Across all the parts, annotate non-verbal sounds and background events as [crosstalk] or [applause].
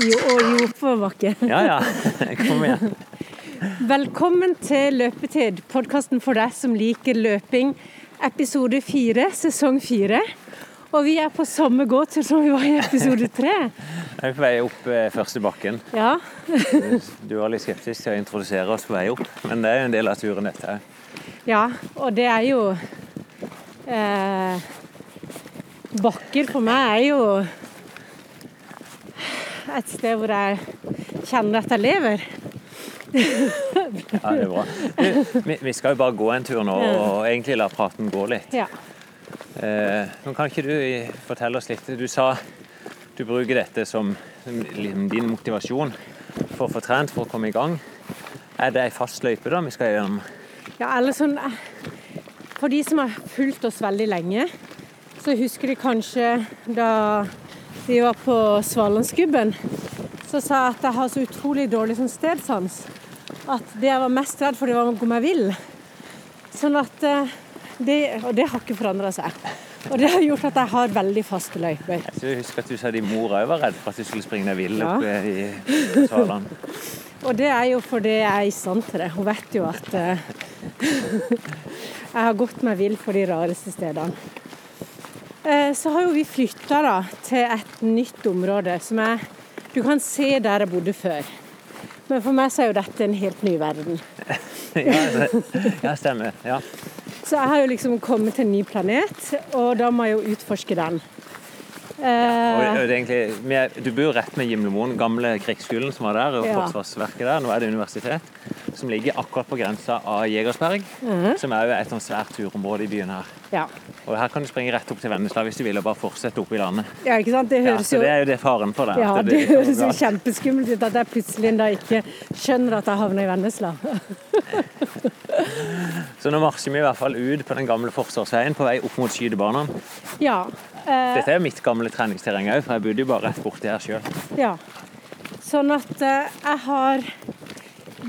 i, og i oppoverbakke. Ja, ja. Kom igjen. Velkommen til Løpetid, podkasten for deg som liker løping. Episode fire, sesong fire. Og vi er på samme gåtur som vi var i episode tre. Vi er på vei opp eh, første bakken. Ja. Du var litt skeptisk til å introdusere oss på vei opp, men det er jo en del av turen, dette òg. ja, og det er jo eh, Bakker for meg er jo et sted hvor jeg kjenner at jeg lever. Ja, det er bra. Vi, vi skal jo bare gå en tur nå, og egentlig la praten gå litt. Ja. Eh, nå kan ikke du fortelle oss litt Du sa du bruker dette som din motivasjon for å få trent, for å komme i gang. Er det ei fast løype da vi skal gjennom? Ja, eller sånn eh, For de som har fulgt oss veldig lenge, så husker de kanskje da vi var på Svalandsgubben, så sa jeg at jeg har så utrolig dårlig sånn stedsans. At det jeg var mest redd for, det var å gå meg vill. Sånn at eh, det, Og det har ikke forandra seg. Og det har gjort at jeg har veldig faste løyper. Så jeg husker at du sa din mor òg var redd for at du skulle springe deg vill Ja. oppe i Svaland. Og det er jo fordi jeg er i stand til det. Hun vet jo at eh, [laughs] jeg har gått meg vill for de rareste stedene. Eh, så har jo vi flytta til et nytt område som jeg, Du kan se der jeg bodde før. Men for meg så er jo dette en helt ny verden. [laughs] Ja, ja, stemmer. Ja. Så jeg har jo liksom kommet til en ny planet, og da må jeg jo utforske den. Og Eh, det er egentlig, du bor jo rett med Gimlemoen, gamle krigsskolen som var der, og Ja. Forsvarsverket der. Nå er det universitet, som ligger akkurat på grensa av Jegersberg, Mhm. som er jo et sånt svært turområde i byen her. ja. Og her kan du springe rett opp til Vennesla hvis du vil, og bare fortsette opp i landet. ja, ikke sant. Det Ja, høres så jo det er jo det faren for det. Ja, det, det høres jo kjempeskummelt ut at jeg plutselig da ikke skjønner at jeg havner i Vennesla. [laughs] Så nå marsjer vi i hvert fall ut på den gamle forsvarsveien på vei opp mot skytebanene. Ja. Eh, Dette er jo mitt gamle treningsterreng òg, for jeg bodde jo bare rett borti her sjøl. ja. Sånn at eh, jeg har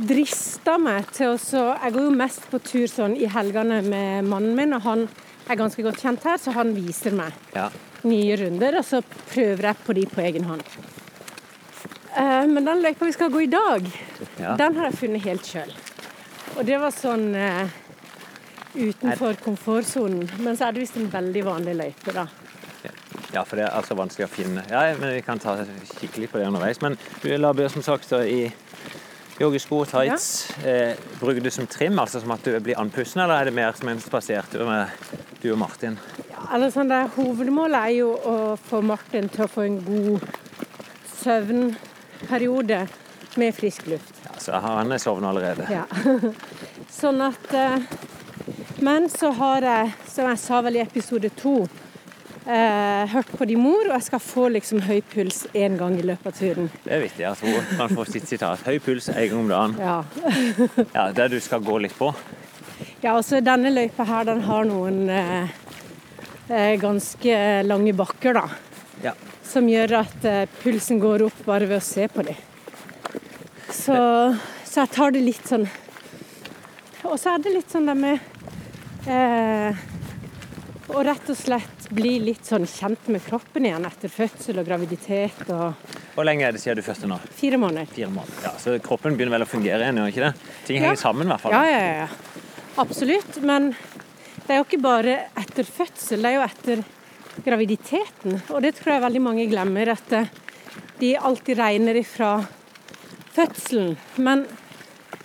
drista meg til å så Jeg går jo mest på tur sånn i helgene med mannen min, og han er ganske godt kjent her, så han viser meg Ja. nye runder, og så prøver jeg på de på egen hånd. Eh, men den løypa vi skal gå i dag, Ja. den har jeg funnet helt sjøl. Og det var sånn uh, utenfor komfortsonen. Men så er det visst en veldig vanlig løype, da. Ja, for det er altså vanskelig å finne. Ja, men Vi kan ta kikke litt på det underveis. Men du la som sagt i joggesko og tights. Eh, bruker du som trim, altså som at du blir andpusten, eller er det mer som en spasertur med du og Martin? Ja, eller sånn der, hovedmålet er jo å få Martin til å få en god søvnperiode med frisk luft. Ja, så Han er sovnet allerede. Ja. [laughs] Sånn at eh, Men så har jeg, som jeg sa vel i episode to, hørt på de mor, og jeg skal få liksom høy puls én gang i løpet av turen. Det er viktig at hun kan få sitt sitat. Høy puls en gang om dagen. Ja. [laughs] Ja, Der du skal gå litt på. ja, og så denne løypa her, den har noen eh, eh, ganske lange bakker, da. Ja. Som gjør at eh, pulsen går opp bare ved å se på dem. Så, så jeg tar det litt sånn Og så er det litt sånn det med eh, Å rett og slett bli litt sånn kjent med kroppen igjen etter fødsel og graviditet og Hvor lenge er det siden du fødte nå? fire måneder. Fire måneder. Ja, Så kroppen begynner vel å fungere igjen, gjør ikke det? Ting Ja. henger sammen i hvert fall. Ja, ja, ja. Absolutt. Men det er jo ikke bare etter fødsel, det er jo etter graviditeten. Og det tror jeg veldig mange glemmer, at eh, de alltid regner ifra fødselen. Men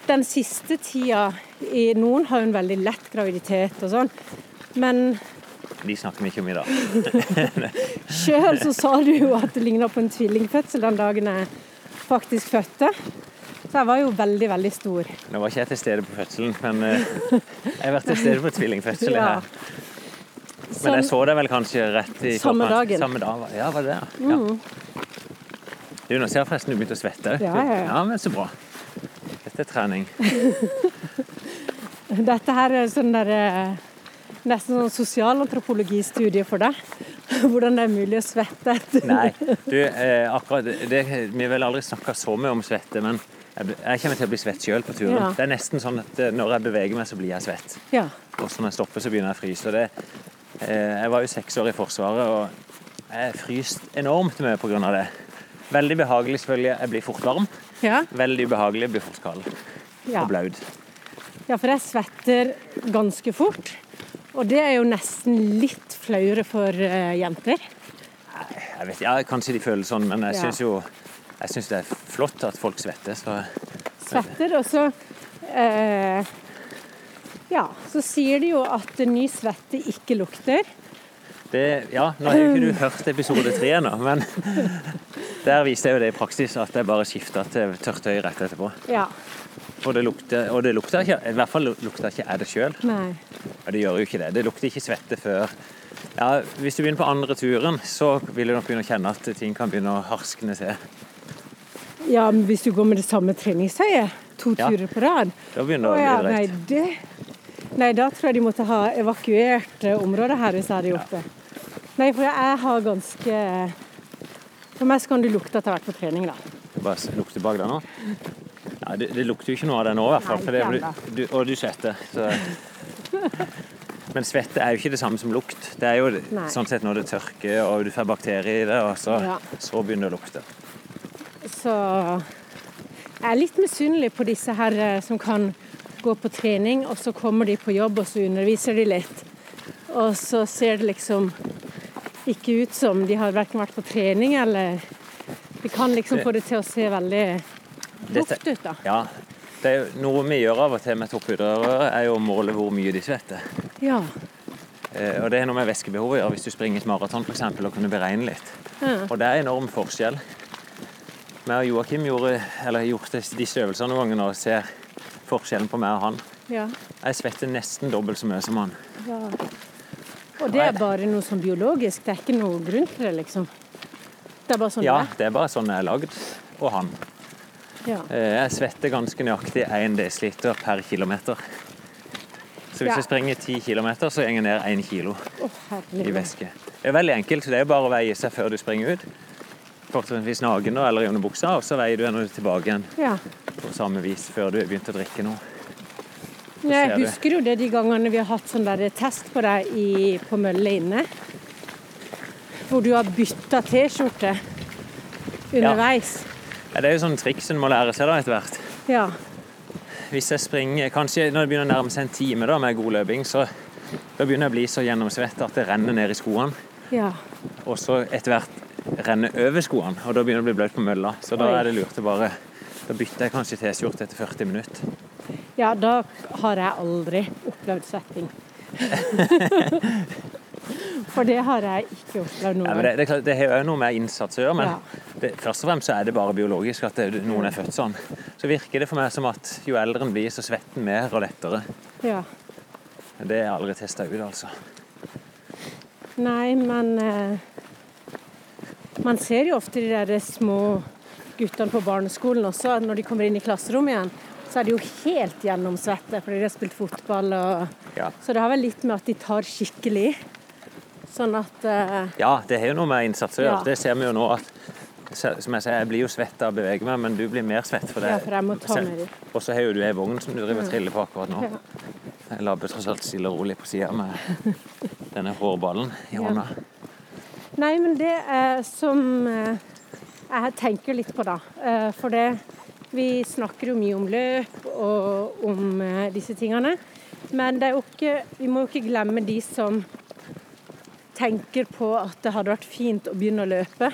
den siste tida i Noen har jo en veldig lett graviditet og sånn. Men De snakker vi ikke om i dag. [laughs] sjøl så sa du jo at det ligna på en tvillingfødsel den dagen jeg faktisk fødte. Så jeg var jo veldig, veldig stor. Nå var ikke jeg til stede på fødselen, men eh, jeg har vært til stede på tvillingfødselen Ja. her. Men jeg så deg vel kanskje rett i Samme dagen. Samme dag. Ja, var det det? Ja. Du, nå ser jeg forresten du begynte å svette. Ja, ja, ja. men så bra. Dette er trening. [laughs] Dette her er sånn der, eh, nesten sånn sosialantropologistudie for deg. [laughs] Hvordan det er mulig å svette etter. Nei, du, eh, akkurat det, Vi har vel aldri snakka så mye om svette, men jeg, jeg kommer til å bli svett sjøl på turen. Ja. Det er nesten sånn at eh, når jeg beveger meg, så blir jeg svett. Ja. Og så når jeg stopper, så begynner jeg å fryse. Det, eh, jeg var jo seks år i Forsvaret, og jeg fryste enormt mye av det. Veldig behagelig selvfølgelig. Jeg blir fort varm. Ja, Veldig ubehagelig. Jeg blir fort kald ja. og blaut. ja, for jeg svetter ganske fort. Og det er jo nesten litt flauere for eh, jenter. Jeg vet, ja, Kanskje de føler sånn, men jeg Ja. syns jo jeg synes det er flott at folk svetter. Så Svetter, og så eh, Ja, så sier de jo at ny svette ikke lukter. det, ja, Nå har jo ikke du hørt episode tre ennå, men [laughs] der viste jeg jo det i praksis at jeg bare skifta til tørt tøy rett etterpå. Ja. Og det lukter, og det lukter ikke I hvert fall lukter ikke jeg det sjøl. Nei. Ja, det gjør jo ikke det. Det lukter ikke svette før ja, Hvis du begynner på andre turen, så vil du nok begynne å kjenne at ting kan begynne å harskne til. Ja, men hvis du går med det samme treningstøyet to Ja. turer på rad Da begynner Å det å bli nei, drøyt. det Nei, da tror jeg de måtte ha evakuert eh, området her hvis jeg hadde gjort det. Nei, for jeg har ganske For meg så kan du lukte at jeg har vært på trening, da. Bare lukte lukter bak deg nå. Ja, det, det lukter jo ikke noe av det nå, i hvert fall. For det, du, og du svetter. Så. Men svette er jo ikke det samme som lukt. Det er jo Nei. sånn sett når det tørker og du får bakterier i det, og så, Ja. så begynner det å lukte. Så jeg er litt misunnelig på disse her eh, som kan gå på trening, og så kommer de på jobb, og så underviser de litt. Og så ser det liksom ikke ut som de har verken vært på trening eller De kan liksom få det til å se veldig Dette-. Ja, det er Noe vi gjør av og til med toppidrettere, er jo å måle hvor mye de svetter. Ja. Eh, og Det er noe med væskebehov å gjøre hvis du springer et maraton eksempel, og kunne beregne litt. Ja. Og det er enorm forskjell. Vi og Joakim gjorde, eller gjort disse øvelsene noen ganger og ser forskjellen på meg og han. ja. Jeg svetter nesten dobbelt så mye som han. ja. Og det er bare noe sånn biologisk, det er ikke noe grunn til det, liksom. Det er bare sånn Ja, det det er bare sånn jeg er lagd. Og han. Ja. Eh, Jeg svetter ganske nøyaktig 1 dl per kilometer. Så hvis Ja. jeg springer 10 km, så går jeg ned 1 kilo oh, i væske. Det er veldig enkelt. Det er bare å veie seg før du springer ut. Fortrinnsvis naken eller i underbuksa, og så veier du er tilbake igjen Ja. på samme vis før du har begynt å drikke noe. Jeg du. husker jo det de gangene vi har hatt sånn der test på deg i, på mølle inne. Hvor du har bytta T-skjorte underveis. Ja, det er jo sånne triks en må lære seg da etter hvert. Ja. Hvis jeg springer, kanskje når det begynner å nærme seg en time da med god løping, så da begynner jeg å bli så gjennomsvett at det renner ned i skoene. ja. Og så etter hvert renner over skoene, og da begynner det å bli bløt på mølla. Så da er det lurt å bare Da bytter jeg kanskje T-skjorte etter 40 minutter. Ja, da har jeg aldri opplevd svetting. [laughs] For det har jeg ikke opplevd Ja, noe. Ja, det, det, er klart, det har jo noe med innsats å gjøre, men Ja. Først og fremst så er det bare biologisk at det, noen er født sånn. Så virker det for meg som at jo eldre en blir, så svetter en mer og lettere. Ja. Det er aldri testa ut, altså. Nei, men eh, Man ser jo ofte de der små guttene på barneskolen også, når de kommer inn i klasserommet igjen, så er de jo helt gjennomsvette fordi de har spilt fotball og Ja. Så det har vel litt med at de tar skikkelig. Sånn at eh, Ja, det har jo noe med innsats å gjøre. Ja. Det ser vi jo nå at som jeg sier, jeg blir jo svett av å bevege meg, men du blir mer svett for det. Ja, for jeg må ta med. Og så har jo du ei vogn som du driver og triller på akkurat nå. Jeg labber tross alt stille og rolig på sida med denne hårballen i hånda. Nei, men det er som eh, jeg tenker litt på, da. Eh, For det Vi snakker jo mye om løp og om eh, disse tingene. Men er ikke, vi må jo ikke glemme de som tenker på at det hadde vært fint å begynne å løpe.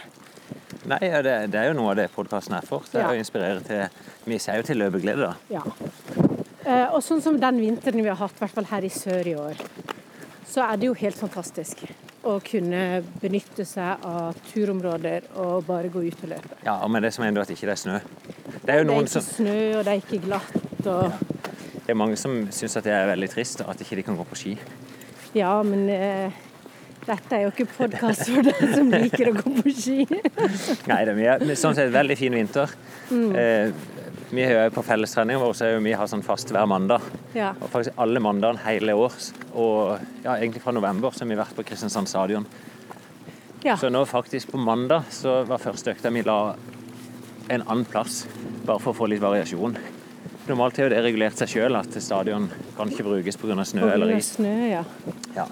Nei, det, det er jo noe av det podkasten er for. Det er Ja. å inspirere til Vi sier jo til løpeglede, da. Ja. Eh, Og sånn som den vinteren vi har hatt, i hvert fall her i sør i år, så er det jo helt fantastisk å kunne benytte seg av turområder og bare gå ut og løpe. Ja, men det som er at ikke det er snø. Det er jo Det er ikke som, snø, og det er ikke glatt. og... det er mange som syns at det er veldig trist at ikke de kan gå på ski. Ja, men eh, dette er jo ikke podkast for deg som liker å gå på ski. Nei, det er mye. Sånn sett veldig fin vinter. Mm. Eh, vi er jo på fellestreninga vår så vi har sånn fast hver mandag. Ja. Og faktisk alle mandagene hele år. Og ja, egentlig fra november så har vi vært på Kristiansand stadion. ja. Så nå faktisk på mandag så var første økta vi la en annen plass, bare for å få litt variasjon. Normalt har det regulert seg sjøl, at stadion kan ikke brukes pga. snø eller is. snø, ja. Ja.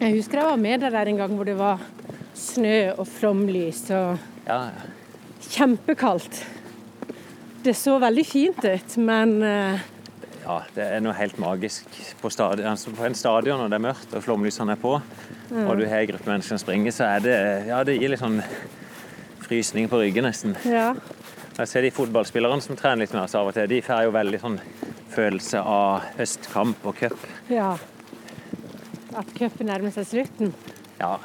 Jeg husker jeg var med der en gang hvor det var snø og flomlys og Ja, Kjempekaldt. Det så veldig fint ut, men eh, ja, det er noe helt magisk på, stadion, altså på en stadion når det er mørkt og flomlysene er på, og du har en gruppe mennesker som springer, så er det Ja, det gir litt sånn frysning på ryggen, nesten. ja. Jeg ser de fotballspillerne som trener litt med oss av og til, de får jo veldig sånn følelse av høstkamp og cup. ja. At cupen nærmer seg slutten. Ja,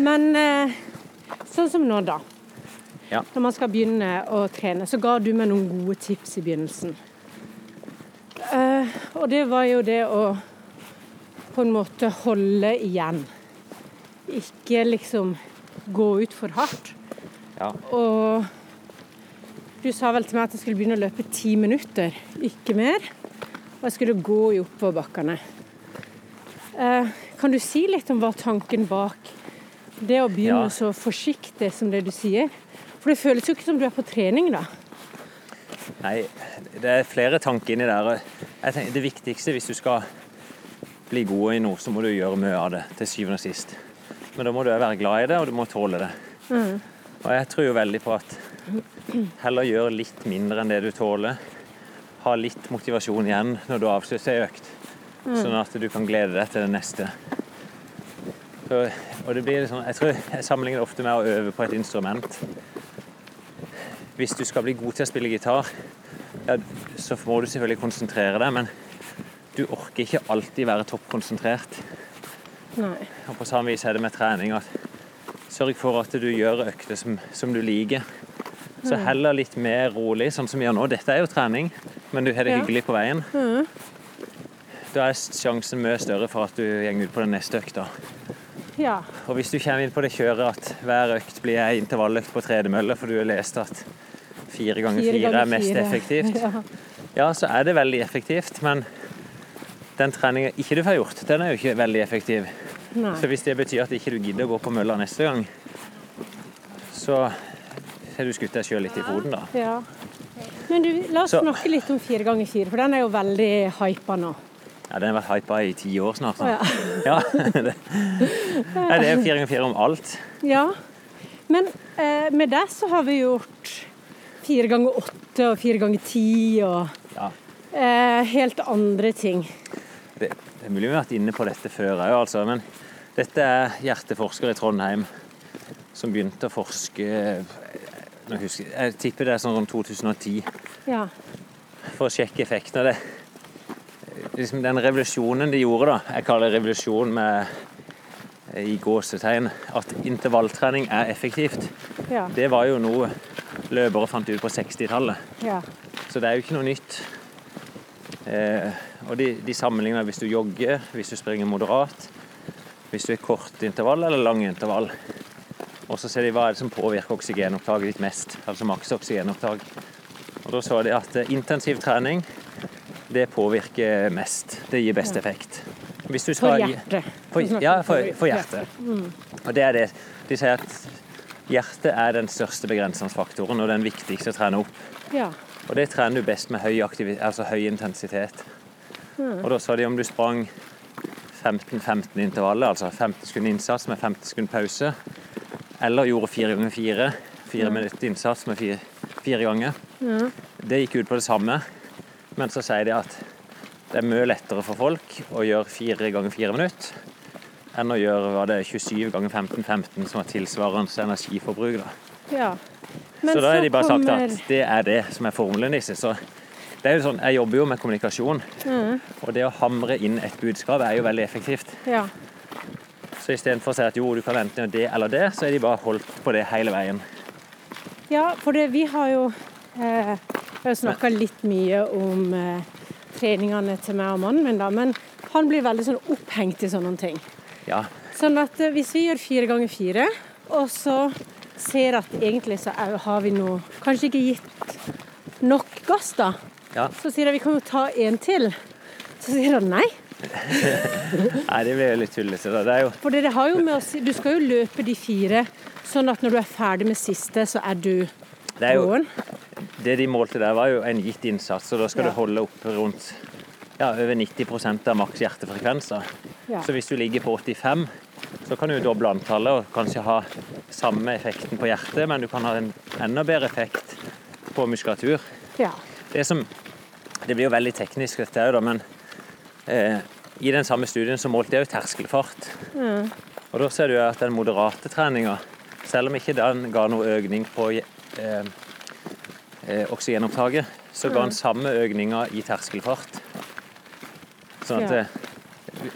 Men eh, sånn som nå, da. Ja. Når man skal begynne å trene, så ga du meg noen gode tips i begynnelsen. Eh, og det var jo det å på en måte holde igjen. Ikke liksom gå ut for hardt. ja. Og du sa vel til meg at jeg skulle begynne å løpe ti minutter, ikke mer. Og jeg skulle gå i oppoverbakkene. Eh, kan du si litt om hva tanken bak det å begynne Ja. så forsiktig som det du sier? For det føles jo ikke som du er på trening, da. Nei, det er flere tanker inni der. Jeg tenker, det viktigste hvis du skal bli god i noe, så må du gjøre mye av det til syvende og sist. Men da må du være glad i det, og du må tåle det. Og jeg tror jo veldig på at heller gjør litt mindre enn det du tåler. Ha litt motivasjon igjen når du avslutter ei økt, sånn at du kan glede deg til det neste. Så, og det blir liksom, jeg tror jeg sammenligner det ofte med å øve på et instrument hvis du skal bli god til å spille gitar, ja, så må du selvfølgelig konsentrere deg, men du orker ikke alltid være toppkonsentrert. Nei. Og på samme vis er det med trening at sørg for at du gjør økter som, som du liker. Så heller litt mer rolig, sånn som vi gjør nå. Dette er jo trening, men du har det Ja. hyggelig på veien. Da er sjansen mye større for at du går ut på den neste økta. Ja. Og hvis du kommer inn på det kjøret at hver økt blir ei intervalløkt på tredemølle, for du har lest at fire ganger Fire fire er mest fire. effektivt, [laughs] Ja. ja, så er det veldig effektivt, men den treninga ikke du får gjort, den er jo ikke veldig effektiv. Nei. Så hvis det betyr at ikke du gidder å gå på mølla neste gang, så har du skutt deg sjøl litt i foten, da. Ja. Men du, la oss Så- snakke litt om fire ganger fire, for den er jo veldig hypa nå. Ja, Den har vært hypa i ti år snart. Å, Da. [laughs] Ja. det, Nei, det er fire ganger fire om alt. Ja. Men eh, med det så har vi gjort fire ganger åtte og fire ganger ti og Ja. eh, helt andre ting. Det, det er mulig vi har vært inne på dette før òg, altså. Men dette er hjerteforsker i Trondheim som begynte å forske jeg, husker, Jeg tipper det er sånn rundt 2010 Ja. for å sjekke effekten av det. Liksom den revolusjonen de gjorde, da. Jeg kaller det revolusjon med i gåsetegn. At intervalltrening er effektivt. Ja. Det var jo noe løpere fant ut på 60-tallet. ja. Så det er jo ikke noe nytt. Eh, og de, de sammenligner hvis du jogger, hvis du springer moderat, hvis du er kort intervall eller lang intervall. Og så ser de hva er det som påvirker oksygenopptaket ditt mest, altså maks oksygenopptak. Og da så de at eh, intensiv trening, det påvirker mest. Det gir best effekt. For skal gi- hjertet. For, ja, for, for hjertet. Og det er det. De sier at hjertet er den største begrensende faktoren og den viktigste å trene opp. Ja. Og det trener du best med høy, altså høy intensitet. Og da sa de om du sprang 15-15 intervaller, altså 15 sekunder innsats med 15 sekunder pause, eller gjorde fire ganger fire, fire minutter innsats med fire, fire ganger, det gikk ut på det samme. Men så sier de at det er mye lettere for folk å gjøre fire ganger fire minutter enn å gjøre var det 27 ganger 15-15, som er tilsvarende energiforbruk. da. ja. Men Så da har de bare sagt kommer- at det er det som er formelen deres. Så det er jo sånn, Jeg jobber jo med kommunikasjon, og det å hamre inn et budskap er jo veldig effektivt. Ja. Så istedenfor å si at jo, du kan vente det eller det, så er de bare holdt på det hele veien. Ja, for det, vi har jo eh, Vi har snakka litt mye om eh, treningene til meg og mannen min, da, men han blir veldig sånn opphengt i sånne ting. Ja, Sånn at eh, hvis vi gjør fire ganger fire, og så ser at egentlig så har vi nå Kanskje ikke gitt nok gass, da. ja. Så sier jeg vi kan jo ta en til. Så sier han nei. [laughs] Nei, det blir jo litt tullete. da. Det er jo For det har jo med å si Du skal jo løpe de fire, sånn at når du er ferdig med siste, så er du Det jo- Det de målte der, var jo en gitt innsats, og da skal Ja. du holde opp rundt ja, over 90% av maks hjertefrekvenser. Ja. Så hvis du ligger på 85, Så kan du doble antallet og kanskje ha samme effekten på hjertet, men du kan ha en enda bedre effekt på muskulatur. Ja. Det, som, det blir jo veldig teknisk, dette òg, men eh, i den samme studien så målte jeg jo terskelfart. Mm. Og da ser du at den moderate treninga, selv om ikke den ga noe økning på oksygenopptaket, så ga den samme økninga i terskelfart. Sånn at eh,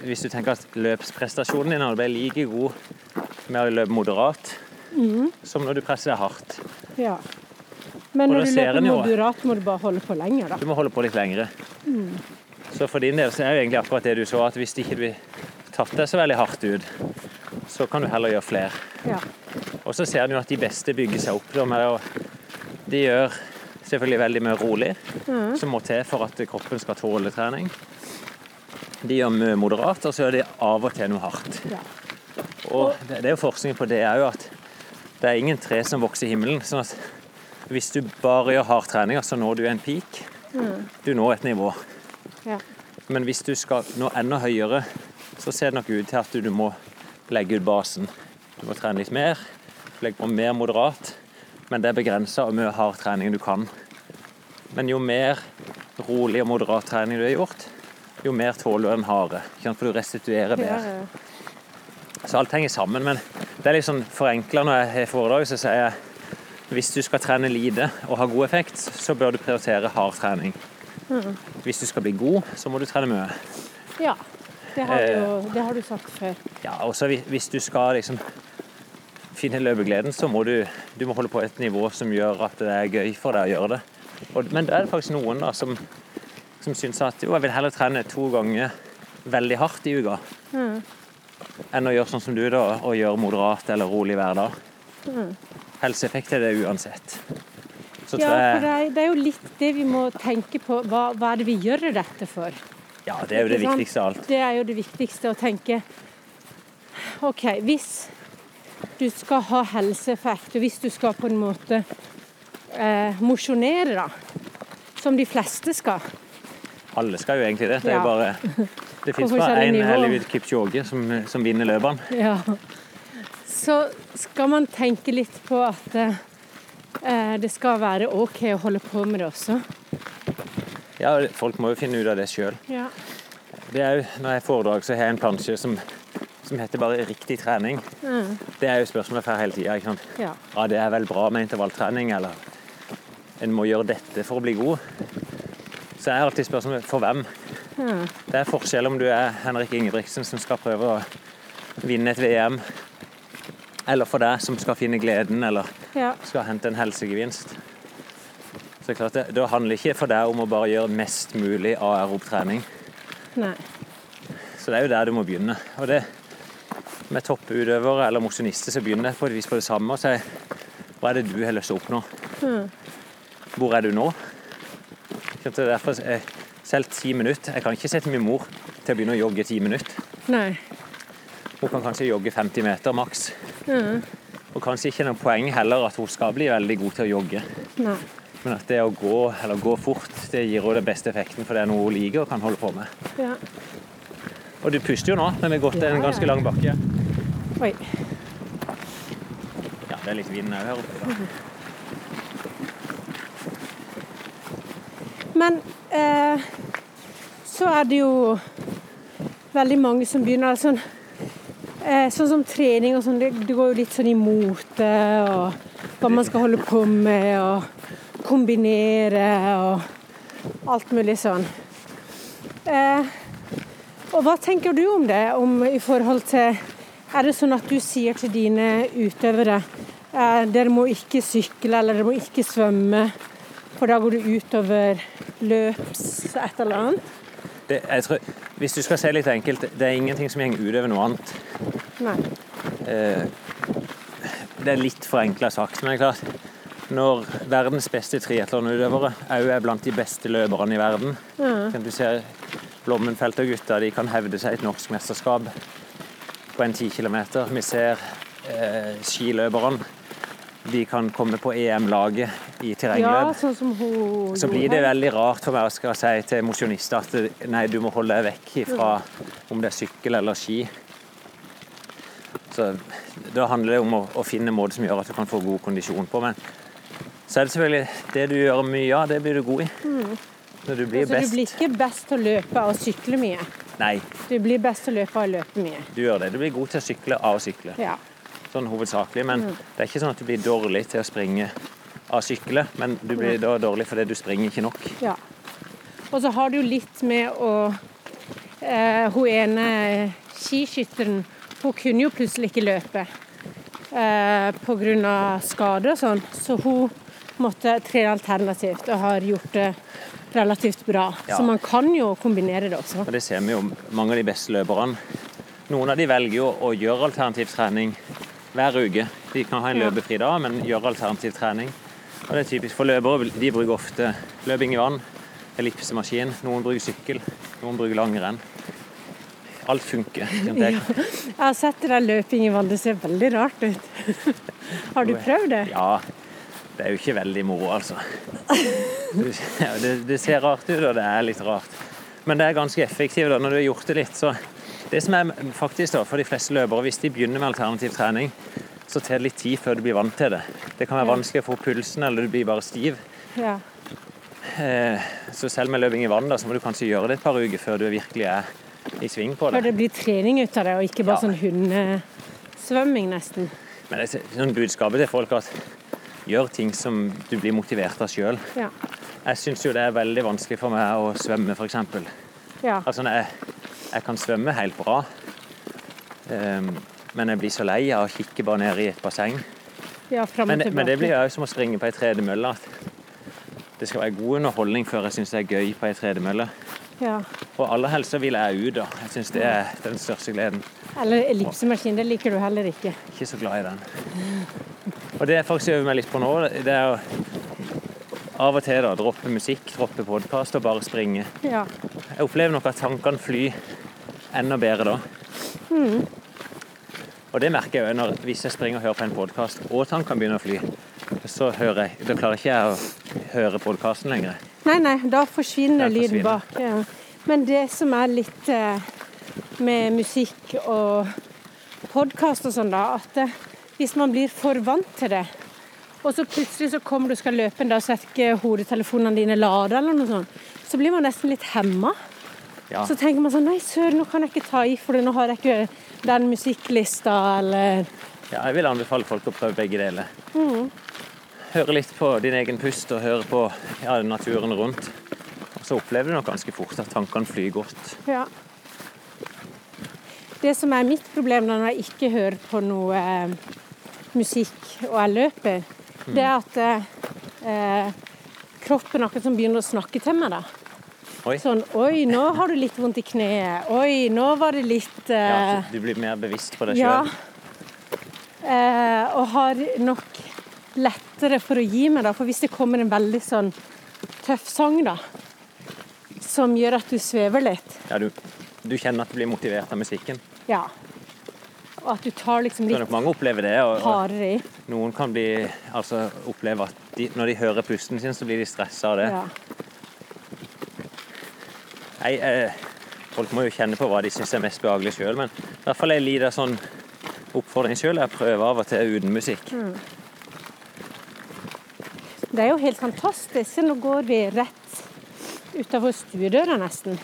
hvis du tenker at løpsprestasjonen din hadde blitt like god med å løpe moderat som når du presser deg hardt. ja. Men når du løper moderat, må du bare holde på lenger, da. Du må holde på litt lengre. Så for din del så er jo egentlig akkurat det du så, at hvis ikke du tatt deg så veldig hardt ut, så kan du heller gjøre flere. Ja. Og så ser du jo at de beste bygger seg opp. Å, de gjør selvfølgelig veldig mye rolig, som må til for at kroppen skal tåle trening. De gjør mye moderat, og så gjør de av og til noe hardt. ja. Og det, det er jo forskning på det òg, at det er ingen tre som vokser i himmelen. sånn at hvis du bare gjør hard trening, så når du en peak. Du når et nivå. ja. Men hvis du skal nå enda høyere, så ser det nok ut til at du, du må legge ut basen. Du må trene litt mer, legge på mer moderat, men det er begrensa hvor mye hard trening du kan. Men jo mer rolig og moderat trening du har gjort, jo mer tåler du den harde. For du restituerer bedre. Så alt henger sammen. Men det er litt sånn forenkla når jeg har foredrag, så sier jeg hvis du skal trene lite og ha god effekt, så bør du prioritere hard trening. Hvis du skal bli god, så må du trene mye. ja. Det, har du, Eh. det har du sagt før. Ja, og så hvis- hvis du skal liksom finne løpegleden, så må du, du må holde på et nivå som gjør at det er gøy for deg å gjøre det. Og, men det er faktisk noen da som, som syns at jo, jeg vil heller trene to ganger veldig hardt i uka enn å gjøre sånn som du, da, og gjøre moderat eller rolig hver dag. Helseeffekt er det uansett. Så Ja, for det er, det er jo litt det vi må tenke på. Hva, hva er det vi gjør dette for? Ja, det er jo det viktigste av alt. Det er jo det viktigste å tenke. OK, hvis du skal ha helseeffekt, og hvis du skal på en måte eh, mosjonere, da, som de fleste skal Alle skal jo egentlig det. Det Ja. bare Det fins bare én Hellywood Kipchoge som, som vinner løpene. Ja. Så skal man tenke litt på at eh, det skal være OK å holde på med det også. Ja, folk må jo finne ut av det sjøl. Ja. Det er jo, når jeg har foredrag, så har jeg en plansje som, som heter bare 'riktig trening'. Det er jo spørsmålet får hele tida. ja. Ja, det er vel bra med intervalltrening, eller en må gjøre dette for å bli god. Så er alltid spørsmålet for hvem. Det er forskjell om du er Henrik Ingebrigtsen som skal prøve å vinne et VM, eller for deg som skal finne gleden, eller ja. skal hente en helsegevinst. Så det klart det, det handler ikke for deg om å bare gjøre mest mulig aerob trening. Nei. Så det er jo der du må begynne. Og det med topputøvere eller mosjonister som begynner på et vis på det samme og sier hva er det du har lyst til å oppnå? Hvor er du nå? Det er derfor selv ti minutter Jeg kan ikke sette min mor til å begynne å jogge ti minutter. Nei. Hun kan kanskje jogge 50 meter maks. Og kanskje ikke noe poeng heller at hun skal bli veldig god til å jogge. Nei. Men at det å gå eller gå fort, det gir henne den beste effekten, for det er noe hun liker og kan holde på med. Ja. Og du puster jo nå, men vi har gått Ja, en ganske lang bakke. Oi. Ja, det er litt vind òg her oppe. Da. Men eh, så er det jo veldig mange som begynner sånn eh, Sånn som trening og sånn, det, det går jo litt sånn imot det, og hva man skal holde på med, og kombinere og alt mulig sånn. Eh, og hva tenker du om det, om i forhold til Er det sånn at du sier til dine utøvere eh, dere må ikke sykle eller dere må ikke svømme, for da går det utover løps et eller annet? Det, tror, hvis du skal se litt enkelt, det er ingenting som går utover noe annet. Nei. Eh, det er litt forenkla sagt, men det er klart når verdens beste triatlonutøvere òg er blant de beste løperne i verden kan Du se Blommenfelt og gutta de kan hevde seg i et norsk mesterskap på en 10 km. Vi ser eh, skiløperne. De kan komme på EM-laget i Ja, sånn som hun Så blir det veldig rart for meg å skal si til mosjonister at nei, du må holde deg vekk fra om det er sykkel eller ski. Så Da handler det om å, å finne måter som gjør at du kan få god kondisjon på. Men så er det selvfølgelig det du gjør mye av, det blir du god i. Når du blir Så du blir ikke best til å løpe og sykle mye. Nei, Du blir best til å løpe av å løpe mye. du gjør det. Du blir god til å sykle av å sykle. Ja. Sånn hovedsakelig. Men det er ikke sånn at du blir dårlig til å springe av å sykle. Men du blir da dårlig fordi du springer ikke nok. ja. Og så har du litt med å eh, Hun ene skiskytteren, hun kunne jo plutselig ikke løpe eh, pga. skade og sånn, så hun måtte trene alternativt og har gjort det relativt bra. Ja. Så man kan jo kombinere det også. Og det ser vi jo mange av de beste løperne. Noen av de velger jo å gjøre alternativ trening hver uke. De kan ha en Ja. løpefri dag, men gjøre alternativ trening. Og det er typisk for løpere. De bruker ofte løping i vann, ellipsemaskin. Noen bruker sykkel, noen bruker langrenn. Alt funker. jeg. [laughs] Jeg har sett det der løping i vann, det ser veldig rart ut. [laughs] Har du prøvd det? Ja, det er jo ikke veldig moro, altså. Det, det ser rart ut, og det er litt rart. Men det er ganske effektivt da, når du har gjort det litt. Så det som er faktisk da, for de fleste løpere, hvis de begynner med alternativ trening, så tar det litt tid før du blir vant til det. Det kan være vanskelig å få pulsen, eller du blir bare stiv. Ja. Eh, Så selv med løping i vann, da, så må du kanskje gjøre det et par uker før du virkelig er i sving på det. Før det. det blir trening ut av det, og ikke bare Ja. sånn hundesvømming, nesten. Men det er sånn budskapet til folk at gjør ting som du blir motivert av sjøl. Ja. Jeg syns jo det er veldig vanskelig for meg å svømme, f.eks. Ja. Altså, jeg, jeg kan svømme helt bra, um, men jeg blir så lei av å kikke bare ned i et basseng. ja Men, det- men det blir jo som å springe på ei tredemølle. Det skal være god underholdning før jeg syns det er gøy på ei tredemølle. ja. Og aller helst så vil jeg ut, da. Jeg syns det er den største gleden. Eller ellipsemaskin, det liker du heller ikke. Ikke så glad i den. Og det jeg faktisk øver meg litt på nå, det er å av og til da, droppe musikk, droppe podkast og bare springe. Ja. Jeg opplever nok at tankene flyr enda bedre da. Og det merker jeg når, hvis jeg springer og hører på en podkast og tankene begynner å fly. Så hører jeg, da klarer ikke jeg å høre podkasten lenger. Nei, nei, da forsvinner Den lyden bak. Ja. Men det som er litt eh, med musikk og podkast og sånn, da, at eh, hvis man blir for vant til det, og så plutselig så kommer du og skal løpe en dag, er ikke hodetelefonene dine lada eller noe sånt, så blir man nesten litt hemma. Ja, Så tenker man sånn Nei, søren, nå kan jeg ikke ta i, for nå har jeg ikke den musikklista, eller ja, jeg vil anbefale folk å prøve begge deler. Høre litt på din egen pust og høre på ja, naturen rundt. Og så opplever du nok ganske fort at tankene flyr godt. Ja. Det som er mitt problem når jeg ikke hører på noe eh, musikk og jeg løper, det er at eh, kroppen akkurat som begynner å snakke til meg. da. Oi. Sånn Oi, nå har du litt vondt i kneet. Oi, nå var det litt eh, Ja, du blir mer bevisst på deg Ja. Eh, og har nok lettere for å gi meg, da. For hvis det kommer en veldig sånn tøff sang, da, som gjør at du svever litt, Ja, du, du kjenner at du blir motivert av musikken. ja. Og at du tar liksom litt mange opplever det. Og, og noen kan bli, altså, oppleve at de, når de hører pusten sin, så blir de stressa av det. Ja. Jeg, eh, folk må jo kjenne på hva de syns er mest behagelig sjøl, men i hvert fall en liten sånn oppfordring sjøl er å prøve av og til uten musikk. Det er jo helt fantastisk. Nå går vi rett utafor stuedøra nesten.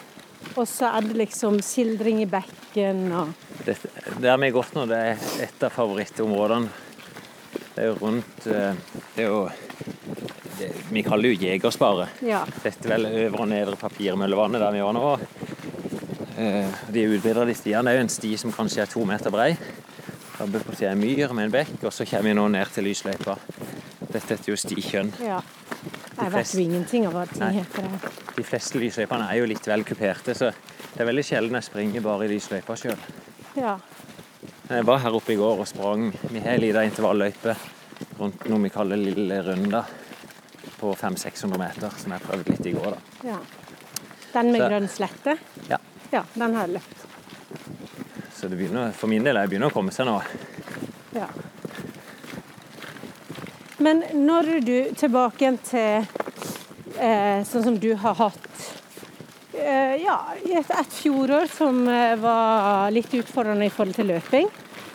Og så er det liksom sildring i bekken og der vi har gått nå, det er et av favorittområdene. Det er jo rundt eh, Det er jo det, Vi kaller det jo Jegersparet. Ja. Dette er vel øvre og nedre papirmøllevannet der vi var nå. Eh, De er utbedra de stiene. Det er jo en sti som kanskje er to meter brei. Oppe på siden av en myr med en bekk, og så kommer vi nå ned til lysløypa. Dette heter jo Stikjønn. ja. Jeg vet jo ingenting av hva ting heter. her. De fleste lysløypene er jo litt vel kuperte, så det er veldig sjelden jeg springer bare i lysløypa sjøl. Ja. Jeg var her oppe i går og sprang. Vi har ei lita intervalløype rundt noe vi kaller Lille Runda på 500-600 meter, som jeg prøvde litt i går. da. ja. Den med Så- grønn slette? Ja. Ja, den har jeg løpt. Så det begynner, for min del jeg begynner å komme seg nå. Ja. Men når du tilbake igjen til eh, sånn som du har hatt ja, et, et fjorår som eh, var litt utfordrende i forhold til løping.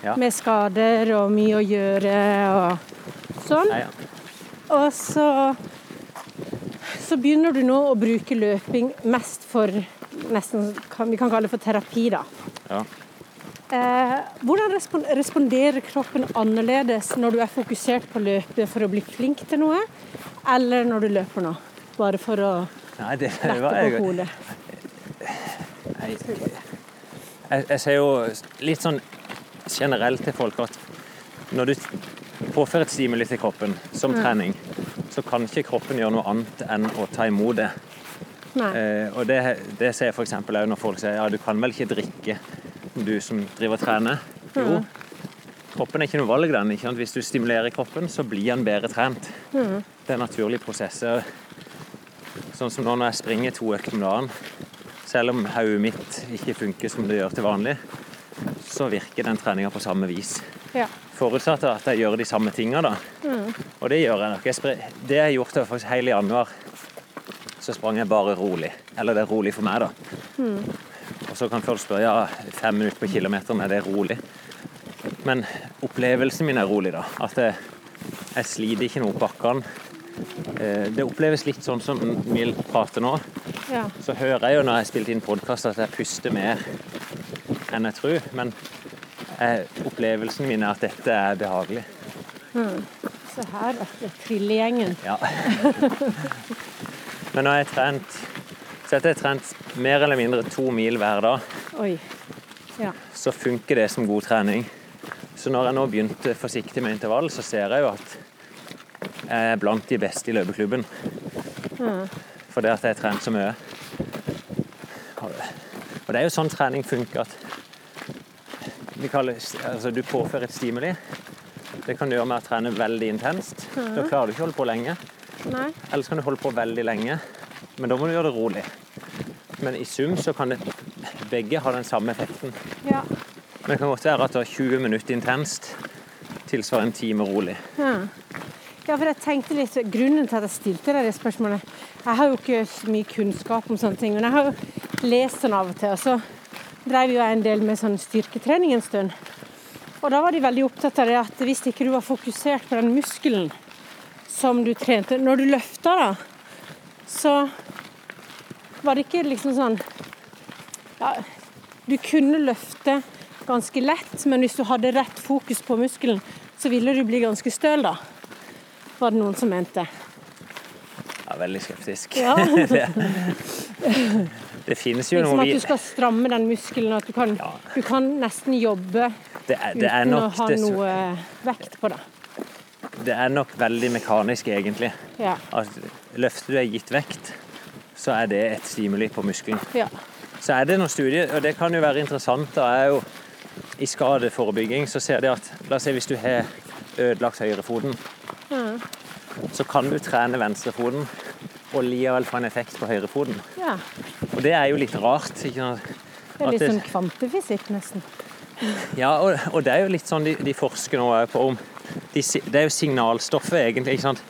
Ja. med skader og mye å gjøre og sånn. Ja, ja. Og så, så begynner du nå å bruke løping mest for nesten, vi kan kalle det for terapi, da. Ja. Eh, hvordan responderer kroppen annerledes når du er fokusert på å løpe for å bli flink til noe, eller når du løper nå? Bare for å Nei, det lette var jeg, jeg, jeg, ser jo litt sånn generelt til folk at når du påfører et stimuli til kroppen, som trening, så kan ikke kroppen gjøre noe annet enn å ta imot det. Eh, og det, det ser jeg f.eks. òg når folk sier ja, du kan vel ikke drikke, du som driver og trener. Jo, kroppen er ikke noe valg, den. Ikke sant? Hvis du stimulerer kroppen, så blir den bedre trent. Det er naturlige prosesser. Sånn som nå når jeg springer to økter om dagen, selv om hodet mitt ikke funker som det gjør til vanlig, så virker den treninga på samme vis. Ja. Forutsatt at jeg gjør de samme tinga, da. Og det gjør jeg nok. Det jeg gjorde faktisk hele januar, så sprang jeg bare rolig. Eller det er rolig for meg, da. Og så kan folk spørre ja, fem minutter på kilometeren, er det rolig? Men opplevelsen min er rolig, da. At jeg, jeg sliter ikke noe opp bakkene. Eh, Det oppleves litt sånn som Mil prater nå. Ja. Så hører jeg jo når jeg spilte inn podkast at jeg puster mer enn jeg tror. Men eh, opplevelsen min er at dette er behagelig. Se her, dette trillegjengen. Ja. [laughs] Men jeg har trent så jeg har trent mer eller mindre to mil hver dag, Oi. Ja. så funker det som god trening. Så når jeg nå begynte forsiktig med intervall, så ser jeg jo at jeg er blant de beste i løpeklubben. Fordi at jeg trent så mye. Og det er jo sånn trening funker at vi kaller, altså du påfører et stimuli. Det kan du gjøre med å trene veldig intenst. Da klarer du ikke å holde på lenge. Nei. Ellers kan du holde på veldig lenge, men da må du gjøre det rolig. Men i sum så kan det, begge ha den samme effekten. Ja. Men det kan godt være at du har 20 minutter intenst tilsvarer en time rolig. Ja. Ja, for jeg tenkte litt Grunnen til at jeg stilte deg det spørsmålet Jeg har jo ikke så mye kunnskap om sånne ting, men jeg har jo lest den av og til. Og så drev jo jeg en del med sånn styrketrening en stund. Og da var de veldig opptatt av det at hvis ikke du var fokusert på den muskelen som du trente Når du løfta, da, så var det ikke liksom sånn ja, Du kunne løfte ganske lett, men hvis du hadde rett fokus på muskelen, så ville du bli ganske støl, da. Var det noen som mente. Ja, veldig skeptisk. Ja. [laughs] det, det finnes jo Liksom noe at du skal stramme den muskelen, at du kan, Ja. du kan nesten jobbe det er, det uten å ha noe vekt på det. det er nok veldig mekanisk, egentlig. Ja. At løfter du er gitt vekt, så er det et stimuli på muskelen. ja. Så er det noen studier, og det kan jo være interessant, da er jo i skadeforebygging så ser de at La oss si hvis du har ødelagt høyrefoten, så kan du trene venstrefoten og likevel få en effekt på høyrefoten. ja. Og det er jo litt rart. Det er litt sånn kvantefysikk, nesten. Ja, og, og det er jo litt sånn de, de forsker nå på om de, Det er jo signalstoffet, egentlig. ikke sant?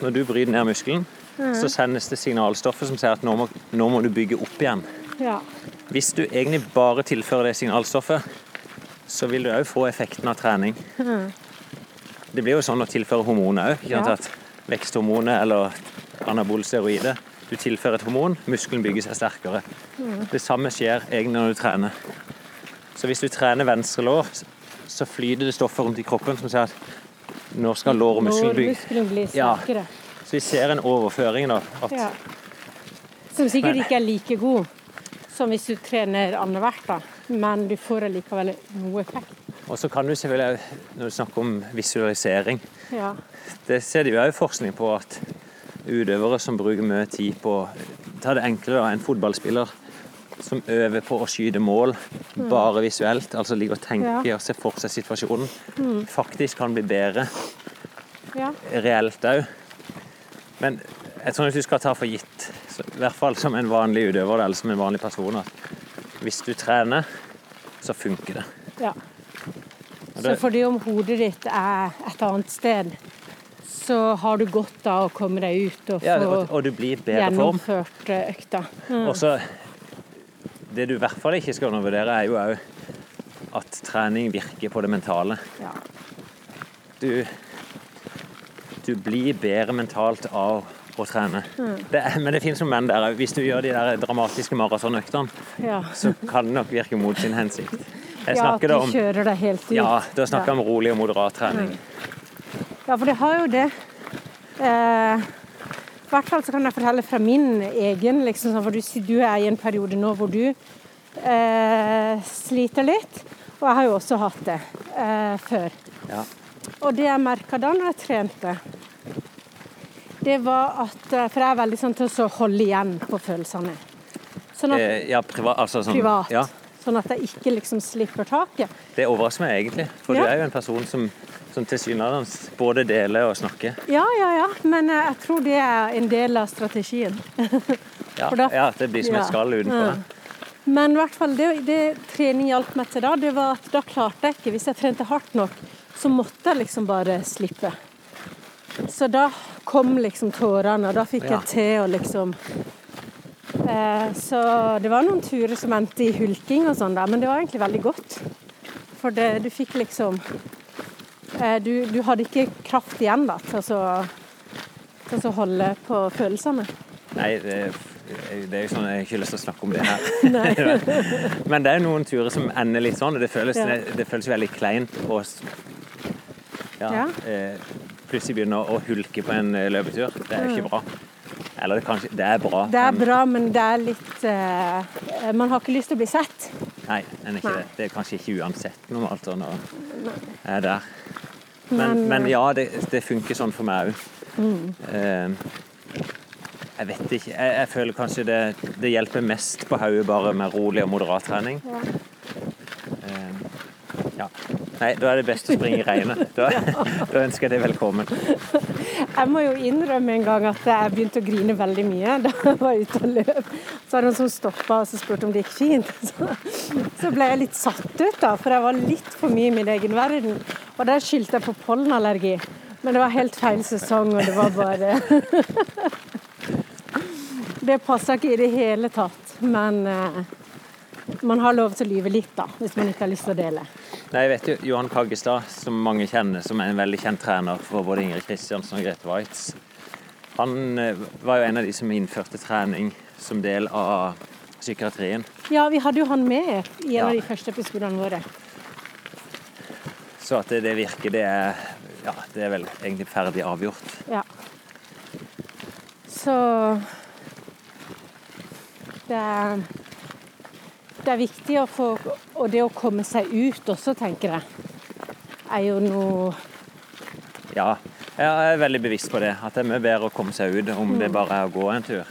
Når du bryter ned muskelen, så sendes det signalstoffet som sier at nå må, nå må du bygge opp igjen. Ja. Hvis du egentlig bare tilfører det signalstoffet, så vil du òg få effekten av trening. Det blir jo sånn å tilføre hormoner òg. Ja. At veksthormoner eller anabole steroider Du tilfører et hormon, muskelen bygger seg sterkere. Det samme skjer egentlig når du trener. Så hvis du trener venstre lår, så flyter det stoffer rundt i kroppen som sier at nå skal lår og muskel bygge blir Ja. sterkere. Så vi ser en overføring, da. At Ja. Som sikkert ikke er like god som hvis du trener annethvert, da. Men du får allikevel noe effekt. Og så kan du selvfølgelig, når du snakker om visualisering Ja. Det ser de jo forskning på at utøvere som bruker mye tid på Ta det enklere. En fotballspiller som øver på å skyte mål bare visuelt, altså ligger og tenker Ja. og ser for seg situasjonen, faktisk kan bli bedre ja. reelt òg. Men jeg tror ikke du skal ta for gitt, i hvert fall som en vanlig utøver eller som en vanlig person, at hvis du trener, så funker det. ja. Og Så fordi om hodet ditt er et annet sted, så har du godt av å komme deg ut og ja, få og, og du blir bedre form. gjennomført eh, økta. Mm. Og så Det du i hvert fall ikke skal undervurdere, er jo òg at trening virker på det mentale. Ja. Du, du blir bedre mentalt av å trene. Det er, men det finnes noen menn der Hvis du gjør de der dramatiske maratonøktene, ja. så kan det nok virke mot sin hensikt. [laughs] Jeg ja, at de om kjører deg helt ut. Ja, da snakker jeg Ja. om rolig og moderat trening. Ja, for det har jo det. Eh, I hvert fall så kan jeg fortelle fra min egen, liksom, for du, du er i en periode nå hvor du eh, sliter litt. Og jeg har jo også hatt det eh, før. Ja. Og det jeg merka da når jeg trente, det var at eh, For jeg er veldig sånn til å holde igjen på følelsene. Sånn at Eh, ja, privat, altså sånn, privat. Ja, Sånn at jeg ikke liksom slipper taket. det overrasker meg egentlig. For Ja. du er jo en person som, som tilsynelatende både deler og snakker. Ja, ja, ja. Men eh, jeg tror det er en del av strategien. [laughs] Ja, da- ja det blir som et skall utenfor. Ja. Men i hvert fall det, det trening hjalp meg til da, det var at da klarte jeg ikke Hvis jeg trente hardt nok, så måtte jeg liksom bare slippe. Så da kom liksom tårene, og da fikk jeg til å liksom Så det var noen turer som endte i hulking og sånn, men det var egentlig veldig godt. For det, du fikk liksom eh, du, du hadde ikke kraft igjen da til å til å holde på følelsene. Nei, det, det er jo sånn jeg har ikke lyst til å snakke om det her. [laughs] [laughs] Men det er noen turer som ender litt sånn, og det føles, Ja. det føles veldig kleint å ja, Ja. eh, plutselig begynne å hulke på en eh, løpetur. Det er jo ikke bra. Eller kanskje, det er bra. Det er bra, men det er litt uh, Man har ikke lyst til å bli sett. Nei, Nei. det. Det er kanskje ikke uansett normalt sånn man er der. Men, Men, men eh, ja, det, det funker sånn for meg òg. Mm. jeg vet ikke. Jeg, jeg føler kanskje det, det hjelper mest på hodet bare med rolig og moderat trening. Ja. Ja. Nei, da er det best å springe i regnet. Da, da ønsker jeg deg velkommen. Jeg må jo innrømme en gang at jeg begynte å grine veldig mye da jeg var ute og løp. Så var det noen som stoppa og spurte om det gikk fint. Så, så ble jeg litt satt ut, da, for jeg var litt for mye i min egen verden. Og der skyldte jeg på pollenallergi. Men det var helt feil sesong, og det var bare [laughs] Det passa ikke i det hele tatt. Men eh, man har lov til å lyve litt, da, hvis man ikke har lyst til å dele. Nei, jeg vet jo Johan Kaggestad, som mange kjenner, som er en veldig kjent trener for både Ingrid Kristiansen og Grete Waitz. Han eh, var jo en av de som innførte trening som del av psykiatrien. Ja, vi hadde jo han med i en Ja. av de første episodene våre. Så at det, det virker, det er, ja, det er vel egentlig ferdig avgjort. Ja. Så det er, det er viktig å få Og det å komme seg ut også, tenker jeg, er jo noe Ja, jeg er veldig bevisst på det. At det er mye bedre å komme seg ut om det bare er å gå en tur.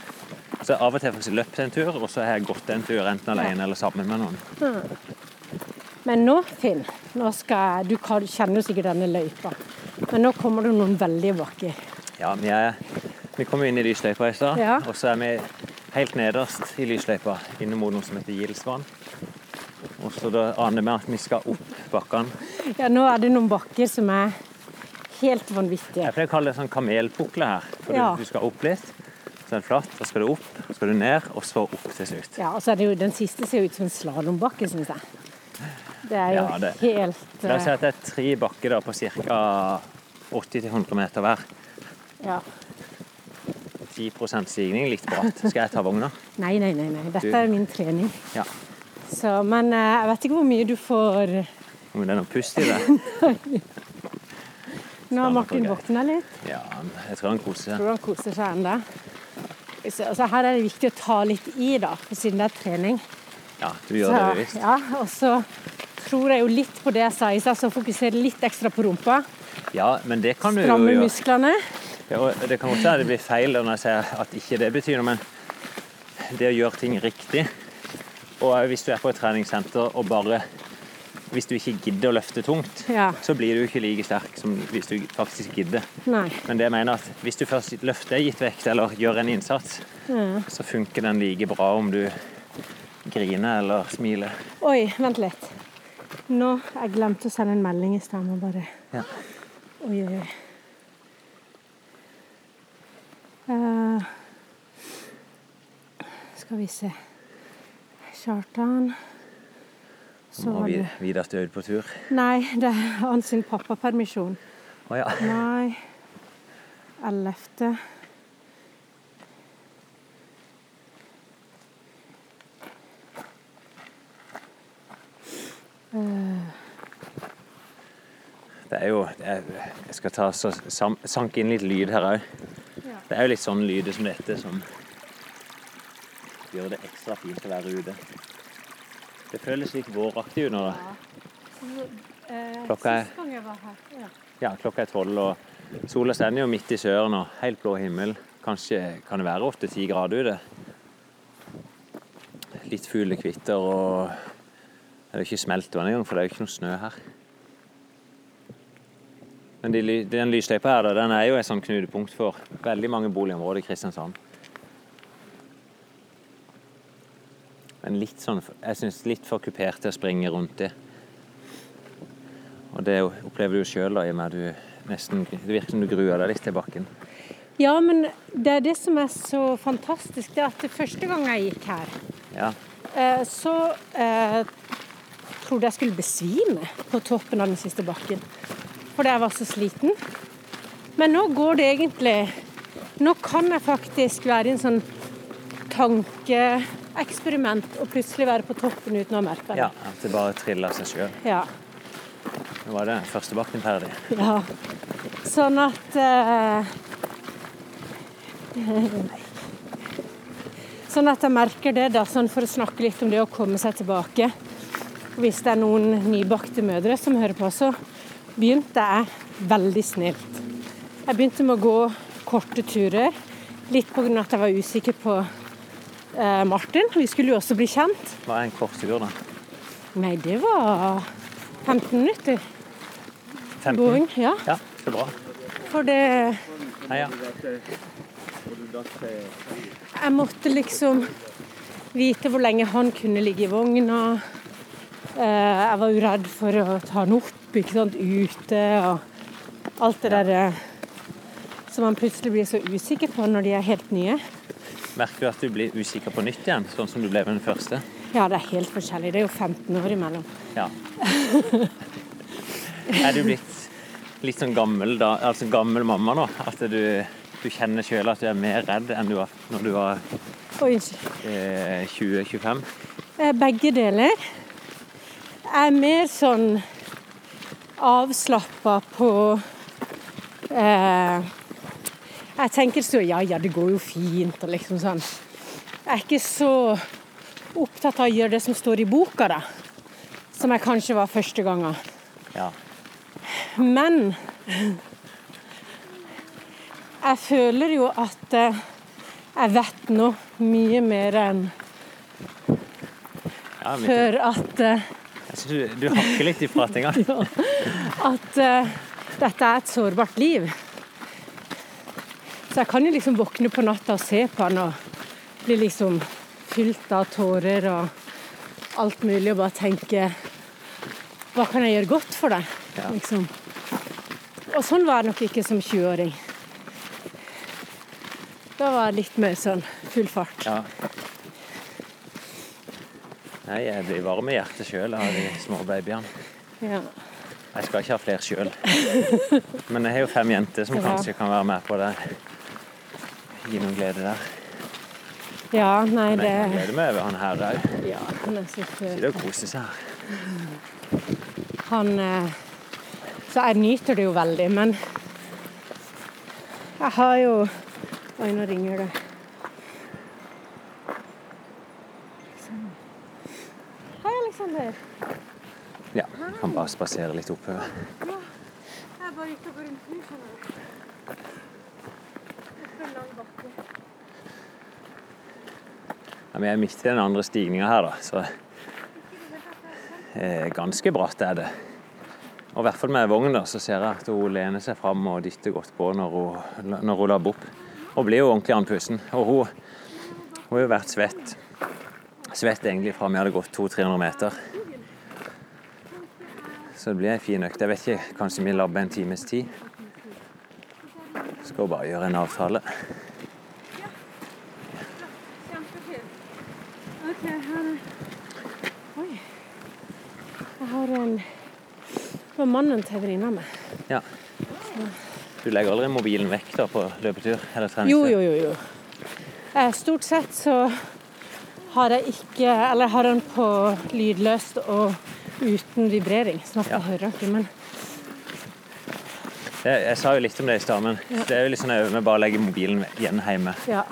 Så Av og til har jeg faktisk løpt en tur, og så har jeg gått en tur enten alene eller sammen med noen. Men nå, Finn, nå skal Du kjenner jo sikkert denne løypa. Men nå kommer det noen veldige bakker. Ja, vi, er, vi kom inn i lysløypa i stad, Ja. og så er vi helt nederst i lysløypa, inne mot noe som heter Gilsvann. Og så da aner vi at vi skal opp bakkene. Ja, nå er det noen bakker som er helt vanvittige. Jeg pleier å kalle det sånn kamelpukle her. For Ja. du, du skal opp litt, så er det flatt, så skal du opp, så skal du ned, og så opp til slutt. Ja, og så er det jo Den siste ser ut som en slalåmbakke, syns jeg. Det er jo Ja, det- helt La oss si eh, at det er tre bakker da, på ca. 80-100 meter hver. Ja. 10 stigning, litt bratt. Skal jeg ta vogna? Nei, nei, nei. nei. Dette er min trening. Ja. Så, men eh, jeg vet ikke hvor mye du får Om det er noe pust i det? [laughs] Nå har Martin våkna litt. Ja, jeg tror han koser seg. Tror han koser seg ennå. Så, altså, her er det viktig å ta litt i, da, siden det er trening. Ja, du gjør Så, det bevisst. ja, og så tror jeg jo litt på det jeg sa i stad, så fokuserer litt ekstra på rumpa. Ja, men det kan du jo Stramme gjøre. musklene. Ja, og det kan godt være det blir feil når jeg sier at ikke det betyr noe, men det å gjøre ting riktig Og hvis du er på et treningssenter og bare Hvis du ikke gidder å løfte tungt, Ja. så blir du ikke like sterk som hvis du faktisk gidder. Nei. Men det jeg mener at hvis du først løfter gitt vekt eller gjør en innsats, Ja. så funker den like bra om du griner eller smiler. Oi, vent litt. Nå Jeg glemte å sende en melding i stedet Må bare Ja. Oi, oi, oi. Eh, skal vi se Kjartan Så var vi- det Vidar Stød på tur. Nei, det er hans pappapermisjon. Å ja. Nei 11. Det er jo Jeg skal ta så sank inn litt lyd her òg. Det er jo litt sånne lyder som dette som gjør det ekstra fint å være ute. Det føles litt våraktig ut nå. da. Klokka er-. Ja, klokka er tolv, og sola stender jo midt i søren og helt blå himmel. Kanskje kan det være åtte-ti grader ute. Litt fuglekvitter og Det er jo ikke smeltvann engang, for det er jo ikke noe snø her. Men de, den lysløypa her, den er jo et sånn knutepunkt for veldig mange boligområder i Kristiansand. Men litt sånn, jeg syns litt for kupert til å springe rundt i. Og det opplever du sjøl, i og med at du nesten Det virker som du gruer deg litt til bakken. ja, men det er det som er så fantastisk, det er at det første gang jeg gikk her, Ja. eh, så eh, trodde jeg skulle besvime på toppen av den siste bakken. Fordi jeg var så sliten. Men nå går det egentlig Nå kan jeg faktisk være i en sånn tankeeksperiment og plutselig være på toppen uten å merke det. ja. At det bare triller av seg sjøl. Ja. Nå var det første bakken ferdig. ja. Sånn at eh, [laughs] Sånn at jeg merker det, da, sånn for å snakke litt om det å komme seg tilbake. Hvis det er noen nybakte mødre som hører på, så begynte jeg veldig snilt. Jeg begynte med å gå korte turer, litt pga. at jeg var usikker på eh, Martin. Vi skulle jo også bli kjent. Hva er en kort tur, da? Nei, det var 15 minutter. 15? Gåing, ja. Ja, er bra. For det Nei, ja. Jeg måtte liksom vite hvor lenge han kunne ligge i vogna. Eh, Jeg var uredd for å ta han opp ikke sant, ute og alt det der derre som man plutselig blir så usikker på når de er helt nye. Merker du at du blir usikker på nytt igjen, sånn som du ble med den første? Ja, det er helt forskjellig. Det er jo 15 år imellom. Ja. Er du blitt litt sånn gammel da, altså gammel mamma nå? At du, du kjenner sjøl at du er mer redd enn du var når du var eh, 20-25? Eh, Begge deler. Jeg er mer sånn avslappa på eh, Jeg tenker så ja, ja, det går jo fint og liksom sånn. Jeg er ikke så opptatt av å gjøre det som står i boka, da. Som jeg kanskje var første gangen. Ja. Men jeg føler jo at eh, jeg vet nå mye mer enn ja før at eh, du, du hakker litt i pratinga. [laughs] at uh, dette er et sårbart liv. Så jeg kan jo liksom våkne på natta og se på han og bli liksom fylt av tårer og alt mulig og bare tenke Hva kan jeg gjøre godt for deg? Ja. Liksom. Og sånn var jeg nok ikke som 20-åring. Da var jeg litt mer sånn full fart. Ja. Nei, jeg blir varm i hjertet sjøl av de små babyene. Ja. Jeg skal ikke ha flere sjøl. Men jeg har jo fem jenter som Ja. kanskje kan være med på det. Gi noen glede der. ja, nei, Men det jeg gleder meg over han her òg. Ja, han er så søt. Sitter og koser seg her. Han eh, Så jeg nyter det jo veldig, men jeg har jo Oi, nå ringer det. Hei, Aleksander. Ja, kan bare spasere litt oppover. Jeg er bare ute og går en skjønner du. Oppe en lang bakke. Ja, vi er midt i den andre stigninga her, da, så eh, ganske bratt er det. Og i hvert fall med vogn, så ser jeg at hun lener seg fram og dytter godt på når hun, når hun labber opp. Og blir jo ordentlig andpusten. Og hun, hun har jo vært svett. Svett egentlig fra vi hadde gått 200-300 meter. Så det blir ei en fin økt. Jeg vet ikke, kanskje vi labber en times tid. Skal bare gjøre en avtale. Oi. har en Det var mannen til venninna mi. Ja. Du legger aldri mobilen vekk da på løpetur eller treningstur? Jo, jo, jo. jo. Eh, Stort sett så har jeg ikke Eller har den på lydløst og uten vibrering, sånn at Ja. hører ikke. Men Det, jeg sa jo litt om det i stad, men det er jo litt sånn at vi bare legger mobilen igjen hjemme. ja.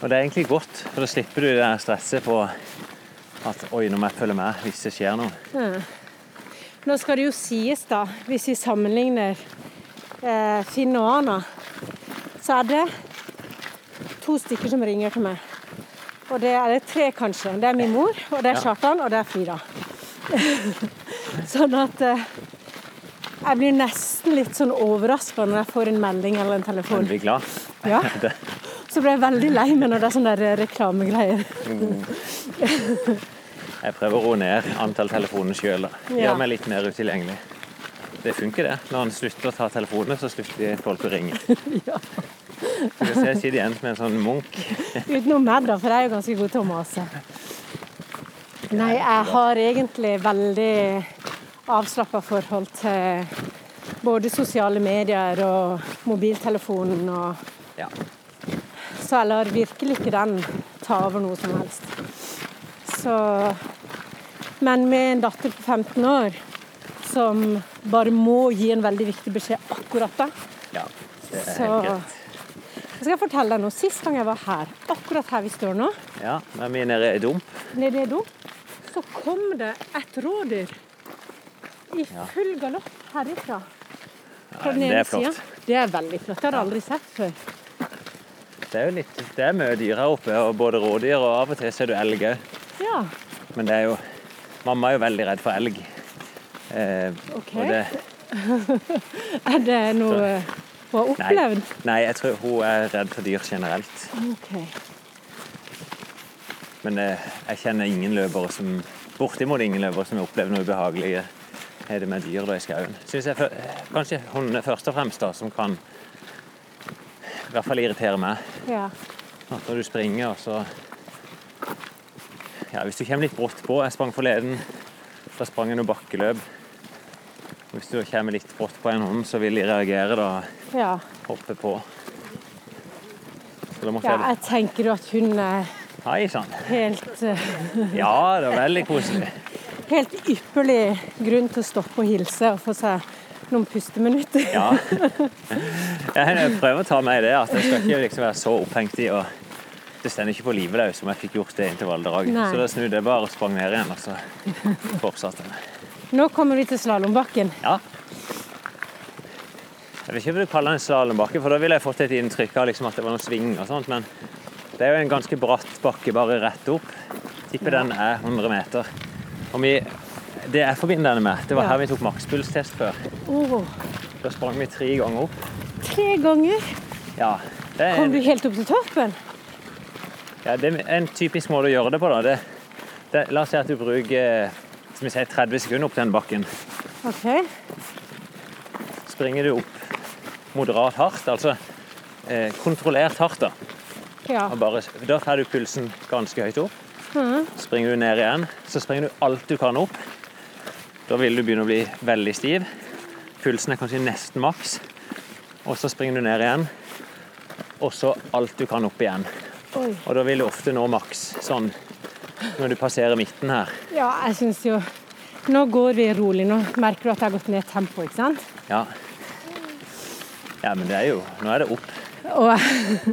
Og det er egentlig godt, for da slipper du det der stresset på at oi, nå må jeg følge med hvis det skjer noe. Ja. Nå skal det jo sies, da, hvis vi sammenligner eh, Finn og Ana, så er det to stykker som ringer til meg. Og det er det tre, kanskje. Det er min mor, og det er Ja. Kjartan, og det er Frida. [laughs] sånn at eh, jeg blir nesten litt sånn overraska når jeg får en melding eller en telefon. blir glad. Ja. [laughs] Så blir jeg veldig lei meg når det er sånne der reklamegreier. jeg prøver å roe ned antall telefoner sjøl. Ja. Gjøre meg litt mer utilgjengelig. Det funker, det. Når han slutter å ta telefonene, så slutter folk å ringe. [laughs] Ja. Så jeg sitter igjen med en sånn munk Utenom meg, da, for jeg er jo ganske god til å mase. Nei, jeg har egentlig veldig avslappa forhold til både sosiale medier og mobiltelefonen og Ja. Så jeg lar virkelig ikke den ta over noe som helst. Så Men med en datter på 15 år som bare må gi en veldig viktig beskjed akkurat da, ja. Det er så. Jeg skal fortelle deg noe. Sist gang jeg var her, akkurat her vi står nå, Ja, da er vi nede i dump. nede i dump. så kom det et rådyr i full galopp herifra. Fra den det ene er flott. sida. Det er veldig flott. Det har jeg aldri sett før. Det er jo litt, det er mye dyr her oppe, og både rådyr og av og til ser du elg òg. Ja, Men det er jo Mamma er jo veldig redd for elg. Eh, OK. og det, [laughs] Er det noe hun har nei, opplevd? nei, jeg tror hun er redd for dyr generelt. Okay. Men eh, jeg kjenner ingen løpere som bortimot ingen løpere som har opplevd noe ubehagelig er det med dyr da i skauen. Synes jeg fø- kanskje hunder først og fremst da, som kan i hvert fall irritere meg. Ja. At når du springer, og så Ja, hvis du kommer litt brått på Jeg sprang forleden. Da sprang jeg noe bakkeløp. Hvis du kommer litt brått på en hund, så vil de reagere da ja. hoppe på. Ja jeg tenker jo at hun er Hei sann. helt, eh, [laughs] Ja, det var veldig koselig. [laughs] helt ypperlig grunn til å stoppe og hilse og få seg noen pusteminutter. Ja. [laughs] Jeg prøver å ta med i det at jeg skal ikke liksom være så opphengt i å Det stender ikke på livet løs om jeg fikk gjort det inntil Valderhagen. Nei. Så da snudde jeg bare og sprang ned igjen, og så fortsatte jeg. Nå kommer vi til slalåmbakken. Ja. Jeg vil ikke vil kalle det en slalåmbakke, for da ville jeg fått et inntrykk av liksom at det var noen sving og sånt, men det er jo en ganske bratt bakke bare rett opp. Tipper den er 100 meter. Og vi, det jeg forbinder denne med, det var Ja. her vi tok makspulstest før. Oh. Da sprang vi tre ganger opp. tre ganger Ja, er kom du helt opp til toppen. ja, det er en typisk måte å gjøre det på. da. Det, det, la oss si at du bruker som vi sier, 30 sekunder opp den bakken. OK. Springer du opp moderat hardt, altså eh, kontrollert hardt, da. Ja. Bare, da får du pulsen ganske høyt opp. Mm. Springer du ned igjen, så springer du alt du kan opp. Da vil du begynne å bli veldig stiv. Pulsen er kanskje nesten maks. Og så springer du ned igjen, og så alt du kan opp igjen. Oi. Og da vil du ofte nå maks sånn når du passerer midten her. Ja, jeg syns jo Nå går vi rolig. Nå merker du at jeg har gått ned tempo, ikke sant? Ja. Ja, men det er jo Nå er det opp. Og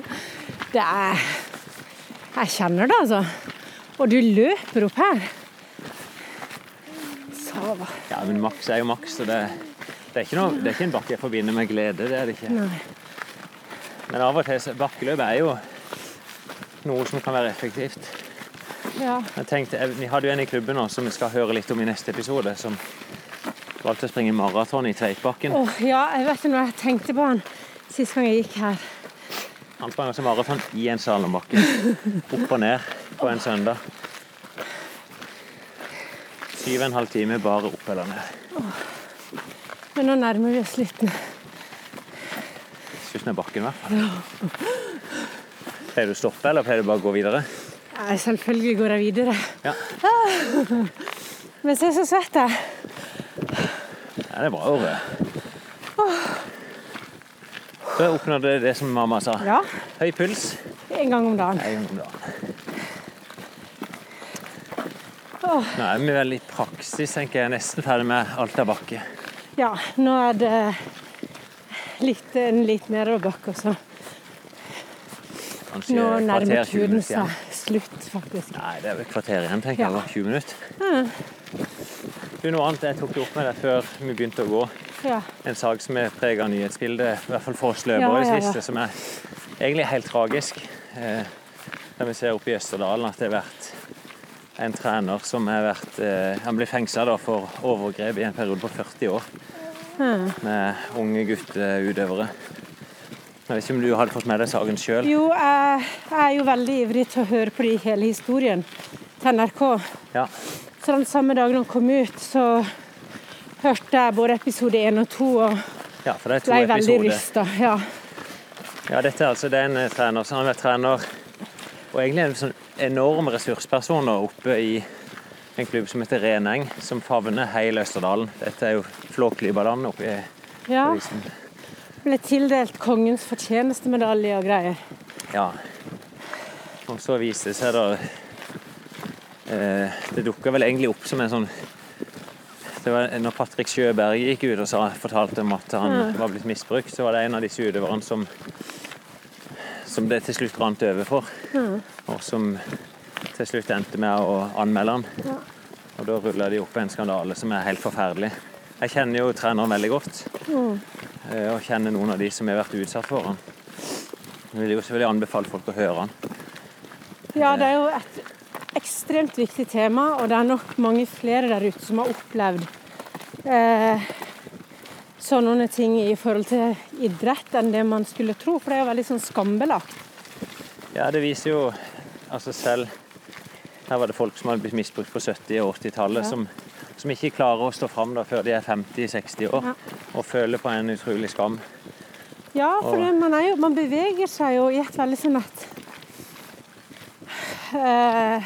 [laughs] det er Jeg kjenner det, altså. Og du løper opp her. Sava. Ja, men maks er jo maks, så det, det, er noe, det er ikke en bakke jeg forbinder med glede. Det er det ikke. Nei. Men av og til bakkeløp er jo noe som kan være effektivt. Ja. Jeg tenkte, jeg- Vi hadde jo en i klubben nå som vi skal høre litt om i neste episode, som valgte å springe maraton i Tveitbakken. Oh, ja, jeg vet ikke når jeg tenkte på han sist gang jeg gikk her. Han sprang også maraton i en slalåmbakke. Opp og ned på en søndag. Syv og en halv time bare opp eller ned. Men nå nærmer vi oss slutten. Slutten av bakken, i hvert fall. Pleier du å stoppe, eller pleier du bare å gå videre? Nei, selvfølgelig går jeg videre. Ja. Men se så svett jeg. Ja, det er bra å høre. Så oppnådde det som mamma sa. Ja, Høy puls en gang om dagen. en gang om dagen. Nå er vi vel i praksis, tenker jeg, nesten ferdig med Altabakke. Ja, nå er det litt, en litt nedoverbakke, så Kanskje nå nærmer turen seg slutt, faktisk. Nei, det er et kvarter igjen, tenker jeg. Ja. eller 20 minutter. Du, noe annet jeg tok det opp med deg før vi begynte å gå. Ja. En sak som er preget av nyhetsbildet, i hvert fall for oss løpere i det ja, ja. siste, som er egentlig helt tragisk. Eh, der vi ser oppe i Østerdalen at det har vært en trener som har vært eh, Han ble fengsla for overgrep i en periode på 40 år med unge gutteutøvere. Jeg vet ikke om du hadde fått med deg saken sjøl? Jo, jeg, jeg er jo veldig ivrig til å høre på de hele historien til NRK. Ja. Så den samme dagen han kom ut, så hørte jeg både episode én og to og ja, ble veldig episoder. rysta. Ja. Ja, dette er altså det er en eh, trener som har vært trener og egentlig en sånn enorm ressursperson oppe i en klubb som heter Reneng, som favner hele Østerdalen. Dette er jo Flåklybaland oppe i ja. avisen. Ble tildelt kongens fortjenestemedalje og greier. Ja. Og så viste det seg da eh, Det dukka vel egentlig opp som en sånn det var når Patrick Sjøberg gikk ut og sa, fortalte om at han var blitt misbrukt, så var det en av disse utøverne som som det til slutt rant over for. Og som til slutt endte med å anmelde han. Ja. Og da rulla de opp en skandale som er helt forferdelig. Jeg kjenner jo treneren veldig godt. eh, Og kjenner noen av de som har vært utsatt for han. Jeg vil jo selvfølgelig anbefale folk å høre han. Ja, det er jo et ekstremt viktig tema, og det er nok mange flere der ute som har opplevd eh, sånne ting i forhold til idrett enn det man skulle tro, for det er jo veldig sånn skambelagt. Ja, det viser jo altså selv Her var det folk som hadde blitt misbrukt på 70- og 80-tallet, Ja. som, som ikke klarer å stå fram før de er 50-60 år, Ja. og føler på en utrolig skam. Ja, for Og- det, man, jo, man beveger seg jo i et veldig sånn at eh,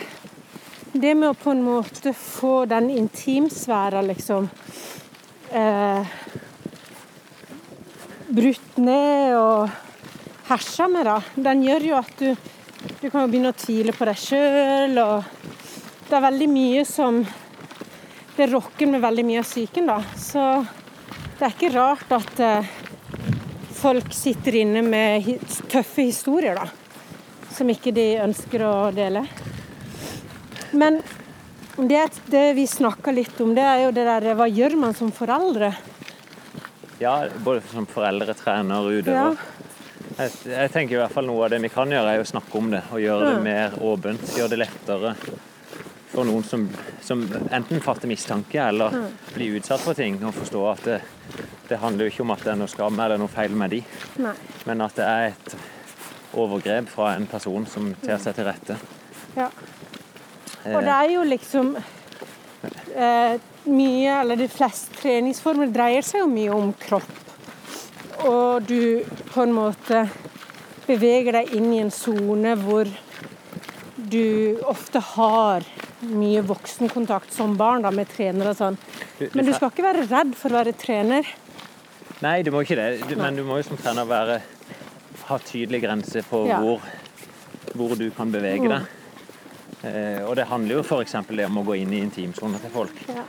Det med å på en måte få den intimsfæra, liksom eh, Brutt ned og hersa med, da. Den gjør jo at du, du kan jo begynne å tvile på deg sjøl, og det er veldig mye som Det rokker med veldig mye av psyken, da. Så det er ikke rart at eh, folk sitter inne med tøffe historier, da. Som ikke de ønsker å dele. Men det, det vi snakka litt om, det er jo det der Hva gjør man som foreldre? Ja, både som foreldre, trener og Ja. Jeg, jeg tenker i hvert fall noe av det vi kan gjøre, er å snakke om det og gjøre det mer åpent. Gjøre det lettere for noen som, som enten fatter mistanke eller blir utsatt for ting, og forstå at det, det handler jo ikke om at det er noe skam eller noe feil med de, Nei. men at det er et overgrep fra en person som tar seg til rette. Ja. Og det er jo liksom eh, mye, eller de fleste treningsformer dreier seg jo mye om kropp. Og du på en måte beveger deg inn i en sone hvor du ofte har mye voksenkontakt som barn da, med trenere og sånn. Men du skal ikke være redd for å være trener. Nei, du må ikke det, du, men du må jo som trener være, ha tydelig grense på Ja. hvor, hvor du kan bevege deg. Eh, og det handler jo f.eks. om å gå inn i intimsona til folk. Ja.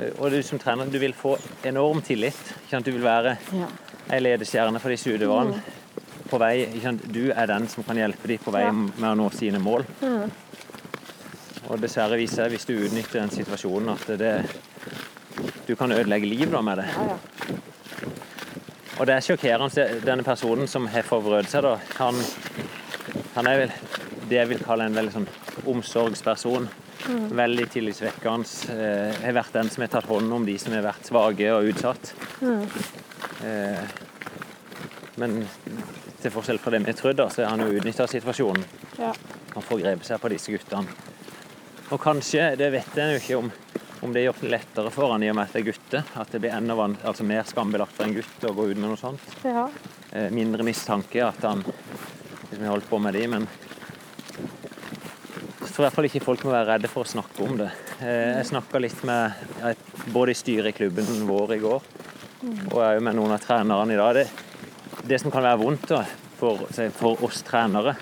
Eh, og du som trener du vil få enorm tillit. Du vil være Ja. ei ledestjerne for disse utøverne. På vei. Du er den som kan hjelpe dem på vei Ja. med å nå sine mål. Og dessverre viser hvis du utnytter den situasjonen, at det, du kan ødelegge liv da med det. Ja, ja. Og det er sjokkerende. Denne personen som har forbrødd seg, da, han, han er vel det jeg vil kalle en veldig sånn omsorgsperson. Veldig tillitsvekkende. Eh, har vært den som har tatt hånd om de som har vært svake og utsatt. Eh, men til forskjell fra det vi trodde, så har han jo utnytta situasjonen. Ja. Han forgrep seg på disse guttene. Og kanskje, det vet jeg jo ikke om, om det er gjort lettere for han i og med at det er gutter. At det blir enda altså mer skambelagt for en gutt å gå ut med noe sånt. Ja. Eh, mindre mistanke at han liksom har holdt på med de, men jeg tror i hvert fall ikke folk må være redde for å snakke om det. Eh, Jeg snakka litt med jeg, både i styret i klubben vår i går, og òg med noen av trenerne i dag. Det, det som kan være vondt da, for, for oss trenere,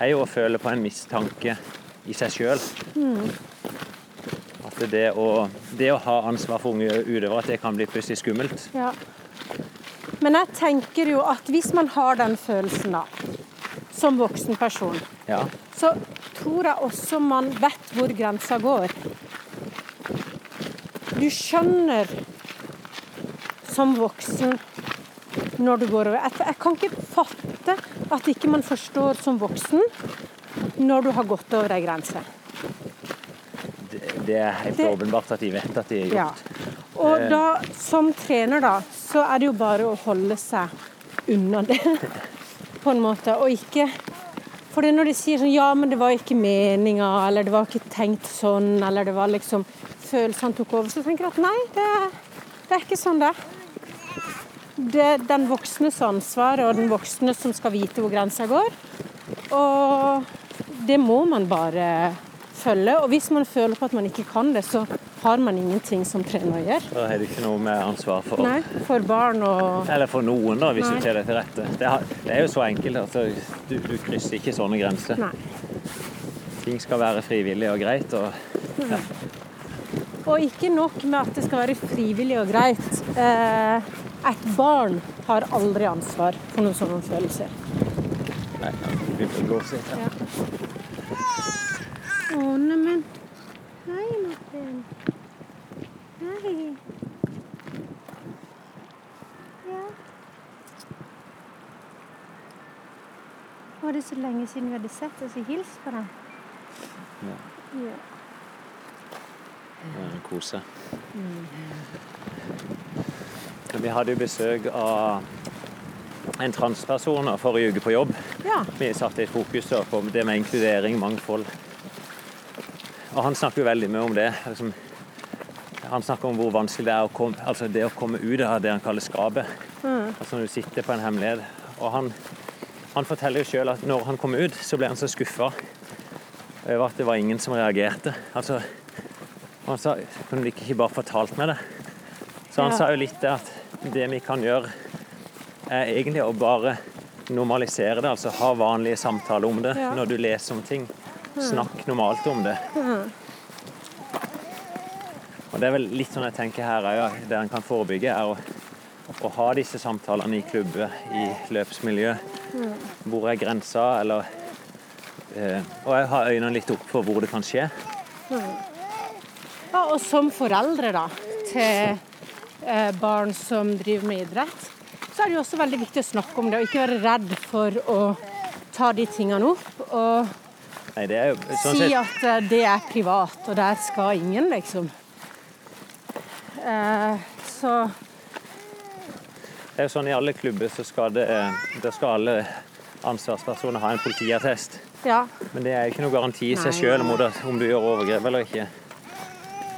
er jo å føle på en mistanke i seg sjøl. At det å, det å ha ansvar for unge utøvere, at det kan bli plutselig skummelt. Ja. Men jeg tenker jo at hvis man har den følelsen da, som voksen person, Ja. så tror jeg også man vet hvor grensa går. Du skjønner som voksen når du går over. Jeg, jeg kan ikke fatte at ikke man forstår som voksen når du har gått over ei grense. Det, det er helt Det- åpenbart at de vet at de er Ja. gjort. Og da, som trener, da, så er det jo bare å holde seg unna det, [laughs] på en måte. Og ikke For når de sier sånn Ja, men det var ikke meninga, eller det var ikke tenkt sånn, eller det var liksom Følelsene tok over. Så tenker jeg at nei, det, det er ikke sånn det er. Det er den voksnes ansvar, og den voksne som skal vite hvor grensa går. Og det må man bare følge. Og hvis man føler på at man ikke kan det, så har man ingenting som trener å gjøre. Da har du ikke noe med ansvar for Nei, for barn og Eller for noen, da, hvis Nei. du tar det til rette. Det, det er jo så enkelt. Altså, du, du krysser ikke sånne grenser. Nei. Ting skal være frivillig og greit. Og, Og ikke nok med at det skal være frivillig og greit. Eh, et barn har aldri ansvar for noen sånne følelser. nei, jeg begynte å og se. her. Å, neimen Hei, Martin. Hei. Ja. Var det så lenge siden vi hadde sett oss og hilst på deg? Ja. Ja. Det er en kose. Vi hadde jo besøk av en transperson forrige uke på jobb. ja. Vi satte et fokus på det med inkludering, mangfold. Og han snakker jo veldig mye om det. Liksom, han snakker om hvor vanskelig det er å komme, altså det å komme ut av det han kaller skapet. Altså når du sitter på en hemmelighet. Og han, han forteller jo sjøl at når han kom ut, så ble han så skuffa over at det var ingen som reagerte. Altså, han sa kunne de ikke bare fortalt meg det? Så han Ja. sa jo litt det at det vi kan gjøre, er egentlig å bare normalisere det. Altså ha vanlige samtaler om det Ja. når du leser om ting. Snakk normalt om det. Og Det er vel litt sånn jeg tenker her òg, det en kan forebygge, er å, å ha disse samtalene i klubber, i løpsmiljø. Hvor er grensa, eller eh, Og jeg har øynene litt opp for hvor det kan skje. Ja, og som foreldre da, til eh, barn som driver med idrett, så er det jo også veldig viktig å snakke om det, og ikke være redd for å ta de tingene opp. Og Nei, det jo sånn si at eh, det er privat, og der skal ingen, liksom. Eh, så Det er jo sånn I alle klubber så skal, det, det skal alle ansvarspersoner ha en politiattest. ja. Men det er jo ikke noe garanti i seg sjøl om, om du gjør overgrep eller ikke.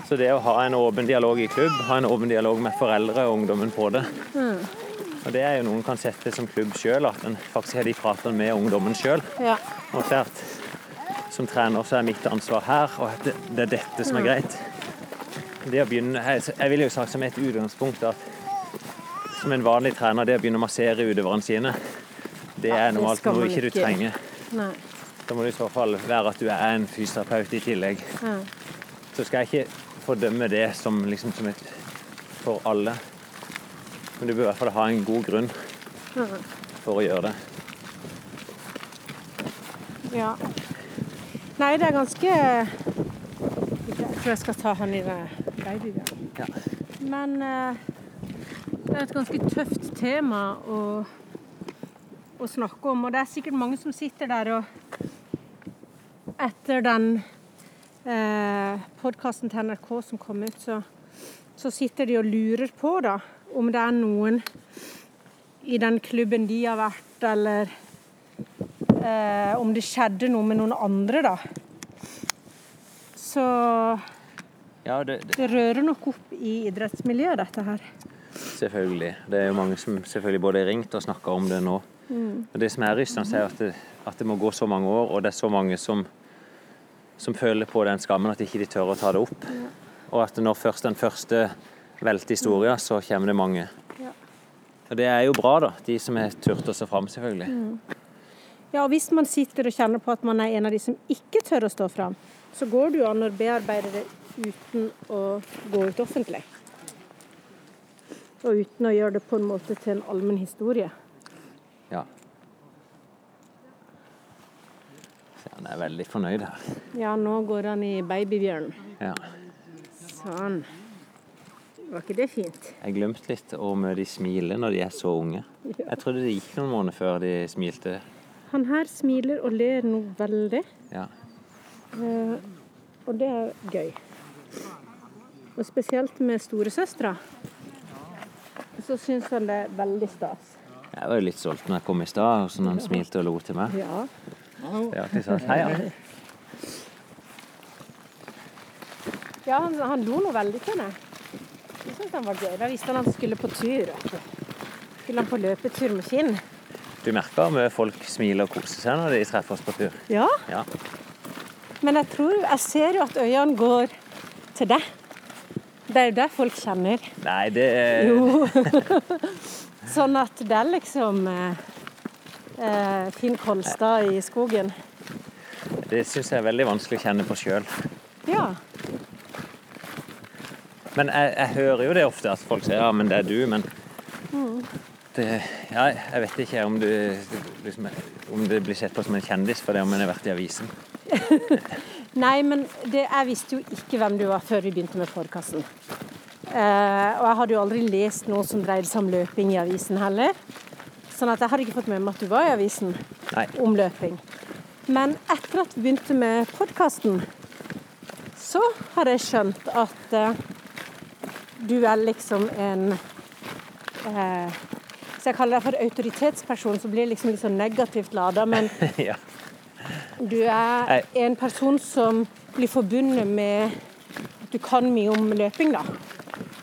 Så det å ha en åpen dialog i klubb, ha en åpen dialog med foreldre og ungdommen på det Og det er jo noen kan sette som klubb sjøl, at en faktisk har de pratene med ungdommen sjøl. ja. Og klart, som trener så er mitt ansvar her, og det, det er dette som er greit. Det å begynne, jeg, jeg ville jo sagt som et utgangspunkt at som en vanlig trener, det å begynne å massere utøverne sine, det er normalt noe ikke du trenger. Nei. Da må det i så fall være at du er en fysioterapeut i tillegg. Ja. Så skal jeg ikke fordømme det som, liksom, som et for alle. Men du bør i hvert fall ha en god grunn for å gjøre det. Ja. Nei, det er ganske Jeg tror jeg skal ta han i babyen. Ja. Men eh, det er et ganske tøft tema å, å snakke om. Og det er sikkert mange som sitter der og Etter den eh, podkasten til NRK som kom ut, så, så sitter de og lurer på da, om det er noen i den klubben de har vært, eller eh, om det skjedde noe med noen andre, da. Så Ja, det, det, det rører nok opp i idrettsmiljøet, dette her. selvfølgelig. Det er jo mange som selvfølgelig både har ringt og snakka om det nå. Og det som er rystende, er at det, at det må gå så mange år, og det er så mange som, som føler på den skammen, at ikke de tør å ta det opp. Og at når først den første velter historien, så kommer det mange. Ja. Og det er jo bra, da. De som har turt å stå fram, selvfølgelig. Ja, og hvis man sitter og kjenner på at man er en av de som ikke tør å stå fram, så går det jo an å bearbeide det uten å gå ut offentlig. Og uten å gjøre det på en måte til en allmenn historie. Ja. Så han er veldig fornøyd her. Ja, nå går han i babybjørn. Ja. Sånn. Var ikke det fint? Jeg glemte litt om de smiler når de er så unge. [laughs] Jeg trodde det gikk noen måneder før de smilte. Han her smiler og ler noe veldig, Ja. eh, og det er gøy. Og spesielt med storesøstera, så syns han det er veldig stas. Jeg var jo litt stolt når jeg kom i stad, og sånn han smilte og lo til meg. Ja. Alltid sånn, hei, ja. Ja, han, han lo noe veldig til meg. Jeg syns han var gøy. Da visste han han skulle på tur. Skulle han på løpetur med Kinn? Du merker om folk smiler og koser seg når de treffer oss på tur. Ja. Ja. Men jeg tror Jeg ser jo at øynene går til deg. Det er jo det folk kjenner. Nei, det er Jo. [laughs] sånn at det er liksom eh, eh, Finn Kolstad i skogen. Det syns jeg er veldig vanskelig å kjenne på sjøl. Ja. Men jeg, jeg hører jo det ofte, at folk sier ja, men det er du, men det, ja, Jeg vet ikke om du liksom, om det blir sett på som en kjendis for det om en har vært i avisen. [laughs] Nei, men det, jeg visste jo ikke hvem du var før vi begynte med podkasten. Eh, og jeg hadde jo aldri lest noe som dreide seg om løping i avisen heller. Sånn at jeg hadde ikke fått med meg at du var i avisen Nei. om løping. Men etter at vi begynte med podkasten, så har jeg skjønt at eh, du er liksom en eh, Hvis jeg kaller deg for autoritetsperson, så blir liksom litt sånn negativt lada. Men [laughs] ja. du er en person som blir forbundet med at du kan mye om løping, da.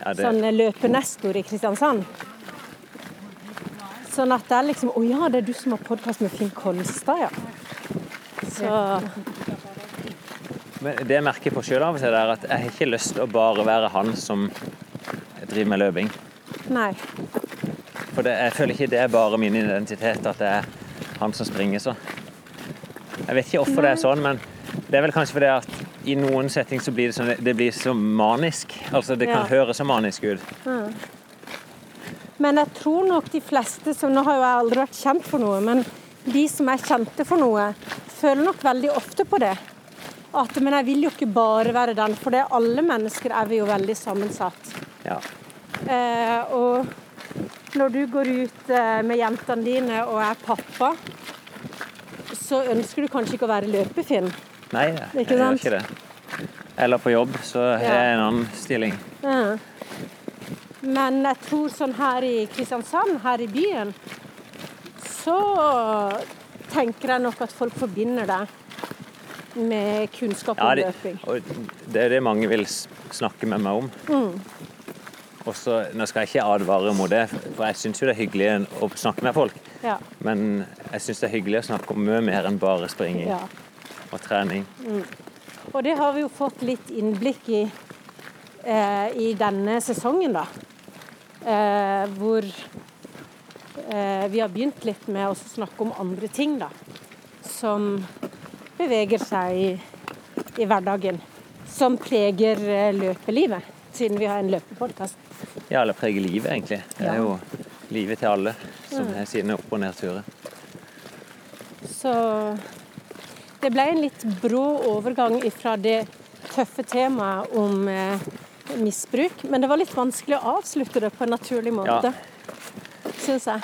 Ja, det, Sånn løpenestor i Kristiansand. Sånn at det er liksom Å ja, det er du som har podkast med Finn Kolstad, ja. Så men det jeg merker på sjøl er at jeg har ikke lyst til å bare være han som driver med løping. Nei. For det, jeg føler ikke det er bare min identitet at det er han som springer så. Jeg vet ikke hvorfor det er sånn, men det er vel kanskje fordi at i noen setting så blir det, sånn, det blir så manisk. Altså det kan Ja. høres så manisk ut. Men jeg tror nok de fleste som Nå har jo jeg aldri vært kjent for noe, men de som er kjente for noe, føler nok veldig ofte på det. At, men jeg vil jo ikke bare være den, for det er alle mennesker er vi jo veldig sammensatt. Ja. Eh, og når du går ut eh, med jentene dine og er pappa, så ønsker du kanskje ikke å være løpefinn. Nei, jeg gjør ikke det. Eller på jobb, så har Ja. jeg en annen stilling. Ja. Men jeg tror sånn her i Kristiansand, her i byen, så tenker jeg nok at folk forbinder deg med kunnskap om Ja, det, løping. det er det mange vil snakke med meg om. Mm. Og så, Nå skal jeg ikke advare mot det, for jeg syns jo det er hyggelig å snakke med folk. Ja. Men jeg syns det er hyggelig å snakke om mye mer enn bare springing ja. og trening. Og det har vi jo fått litt innblikk i eh, i denne sesongen, da. Eh, hvor eh, vi har begynt litt med å snakke om andre ting, da. Som beveger seg i, i hverdagen. Som preger eh, løpelivet, siden vi har en løpepodkast. Ja, eller preger livet, egentlig. Det Ja. er jo livet til alle som har sine opp- og nedturer. Så det ble en litt brå overgang fra det tøffe temaet om eh, misbruk. Men det var litt vanskelig å avslutte det på en naturlig måte, ja. syns jeg.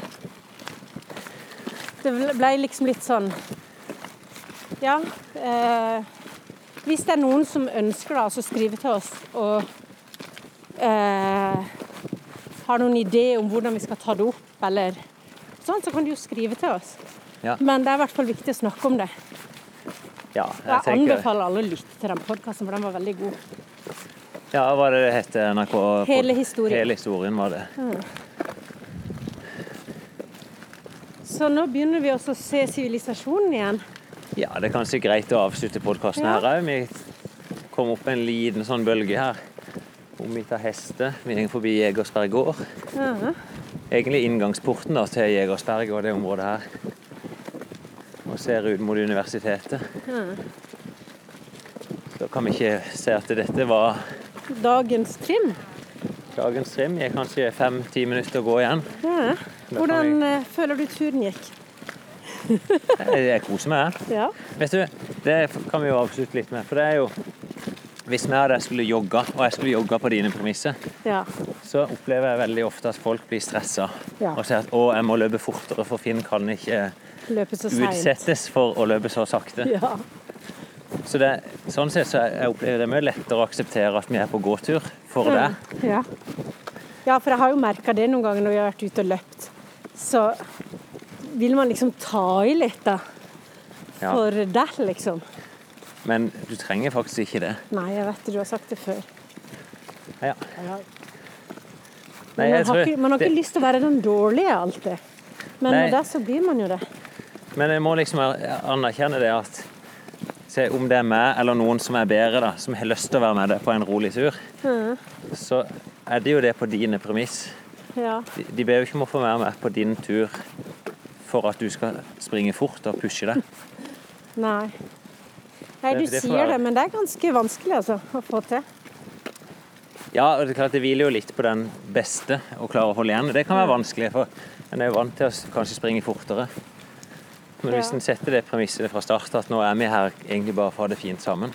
Det ble liksom litt sånn Ja. Eh, hvis det er noen som ønsker da, så skrive til oss og eh, har noen idé om hvordan vi skal ta det opp, eller sånn, så kan de jo skrive til oss. Ja. Men det er i hvert fall viktig å snakke om det. Ja, Jeg jeg anbefaler alle å lytte til den podkasten, for den var veldig god. Ja, hva var det het? NRK? Hele historien. Hele historien var det. Så nå begynner vi også å se sivilisasjonen igjen. Ja, det er kanskje greit å avslutte podkasten Ja. her òg. Vi kom opp en liten sånn bølge her. Omgitt av hester. Vi går forbi Jegersberg gård. Ja. Egentlig inngangsporten da, til Jegersberg og det området her. Og ser ut mot universitetet. Ja. Da kan vi ikke se at dette var Dagens trim. dagens trim. Er kanskje fem-ti minutter å gå igjen. Ja. Hvordan kan eh, føler du turen gikk? Jeg, jeg koser meg. her. Ja. Vet du, det kan vi jo avslutte litt med. For det er jo Hvis vi hadde skulle jogge, og jeg skulle jogge på dine premisser, Ja. så opplever jeg veldig ofte at folk blir stressa Ja. og sier at å, jeg må løpe fortere, for Finn kan ikke Løpe så seint. utsettes for å løpe så sakte. Ja. Så det, sånn sett så jeg opplever det mye lettere å akseptere at vi er på gåtur for det. Ja. ja, for jeg har jo merka det noen ganger når vi har vært ute og løpt. Så vil man liksom ta i litt, da. Ja. For deg, liksom. Men du trenger faktisk ikke det. Nei, jeg vet det, du har sagt det før. Ja. Ja. Nei, man, har ikke, man har det- ikke lyst til å være den dårlige alltid. Men Nei. det så blir man jo det. Men jeg må liksom anerkjenne det at se, om det er meg eller noen som er bedre, da, som har lyst til å være med deg på en rolig tur, Ja. så er det jo det på dine premiss. Ja. De, de ber jo ikke om å få være med på din tur for at du skal springe fort og pushe deg. Nei. Nei, du det sier det, men det er ganske vanskelig altså, å få til. Ja, og det er klart det hviler jo litt på den beste å klare å holde igjen. Det kan være vanskelig, for en er jo vant til å kanskje springe fortere. Men hvis en setter det premisset fra start at nå er vi her egentlig bare for å ha det fint sammen,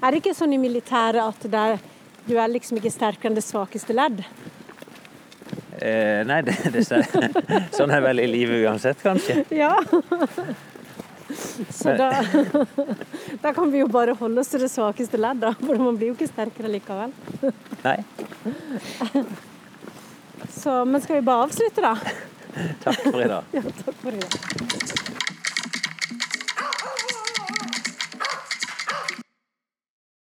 Er det ikke sånn i militæret at det er, du er liksom ikke sterkere enn det svakeste ledd? eh, Nei, det, det [laughs] Sånn er vel i livet uansett, kanskje. Ja. [laughs] Så da, [laughs] da kan vi jo bare holde oss til det svakeste ledd, da. For man blir jo ikke sterkere likevel. Nei. Så, men skal vi bare avslutte, da? Takk for i dag. [laughs] Ja, takk for i dag.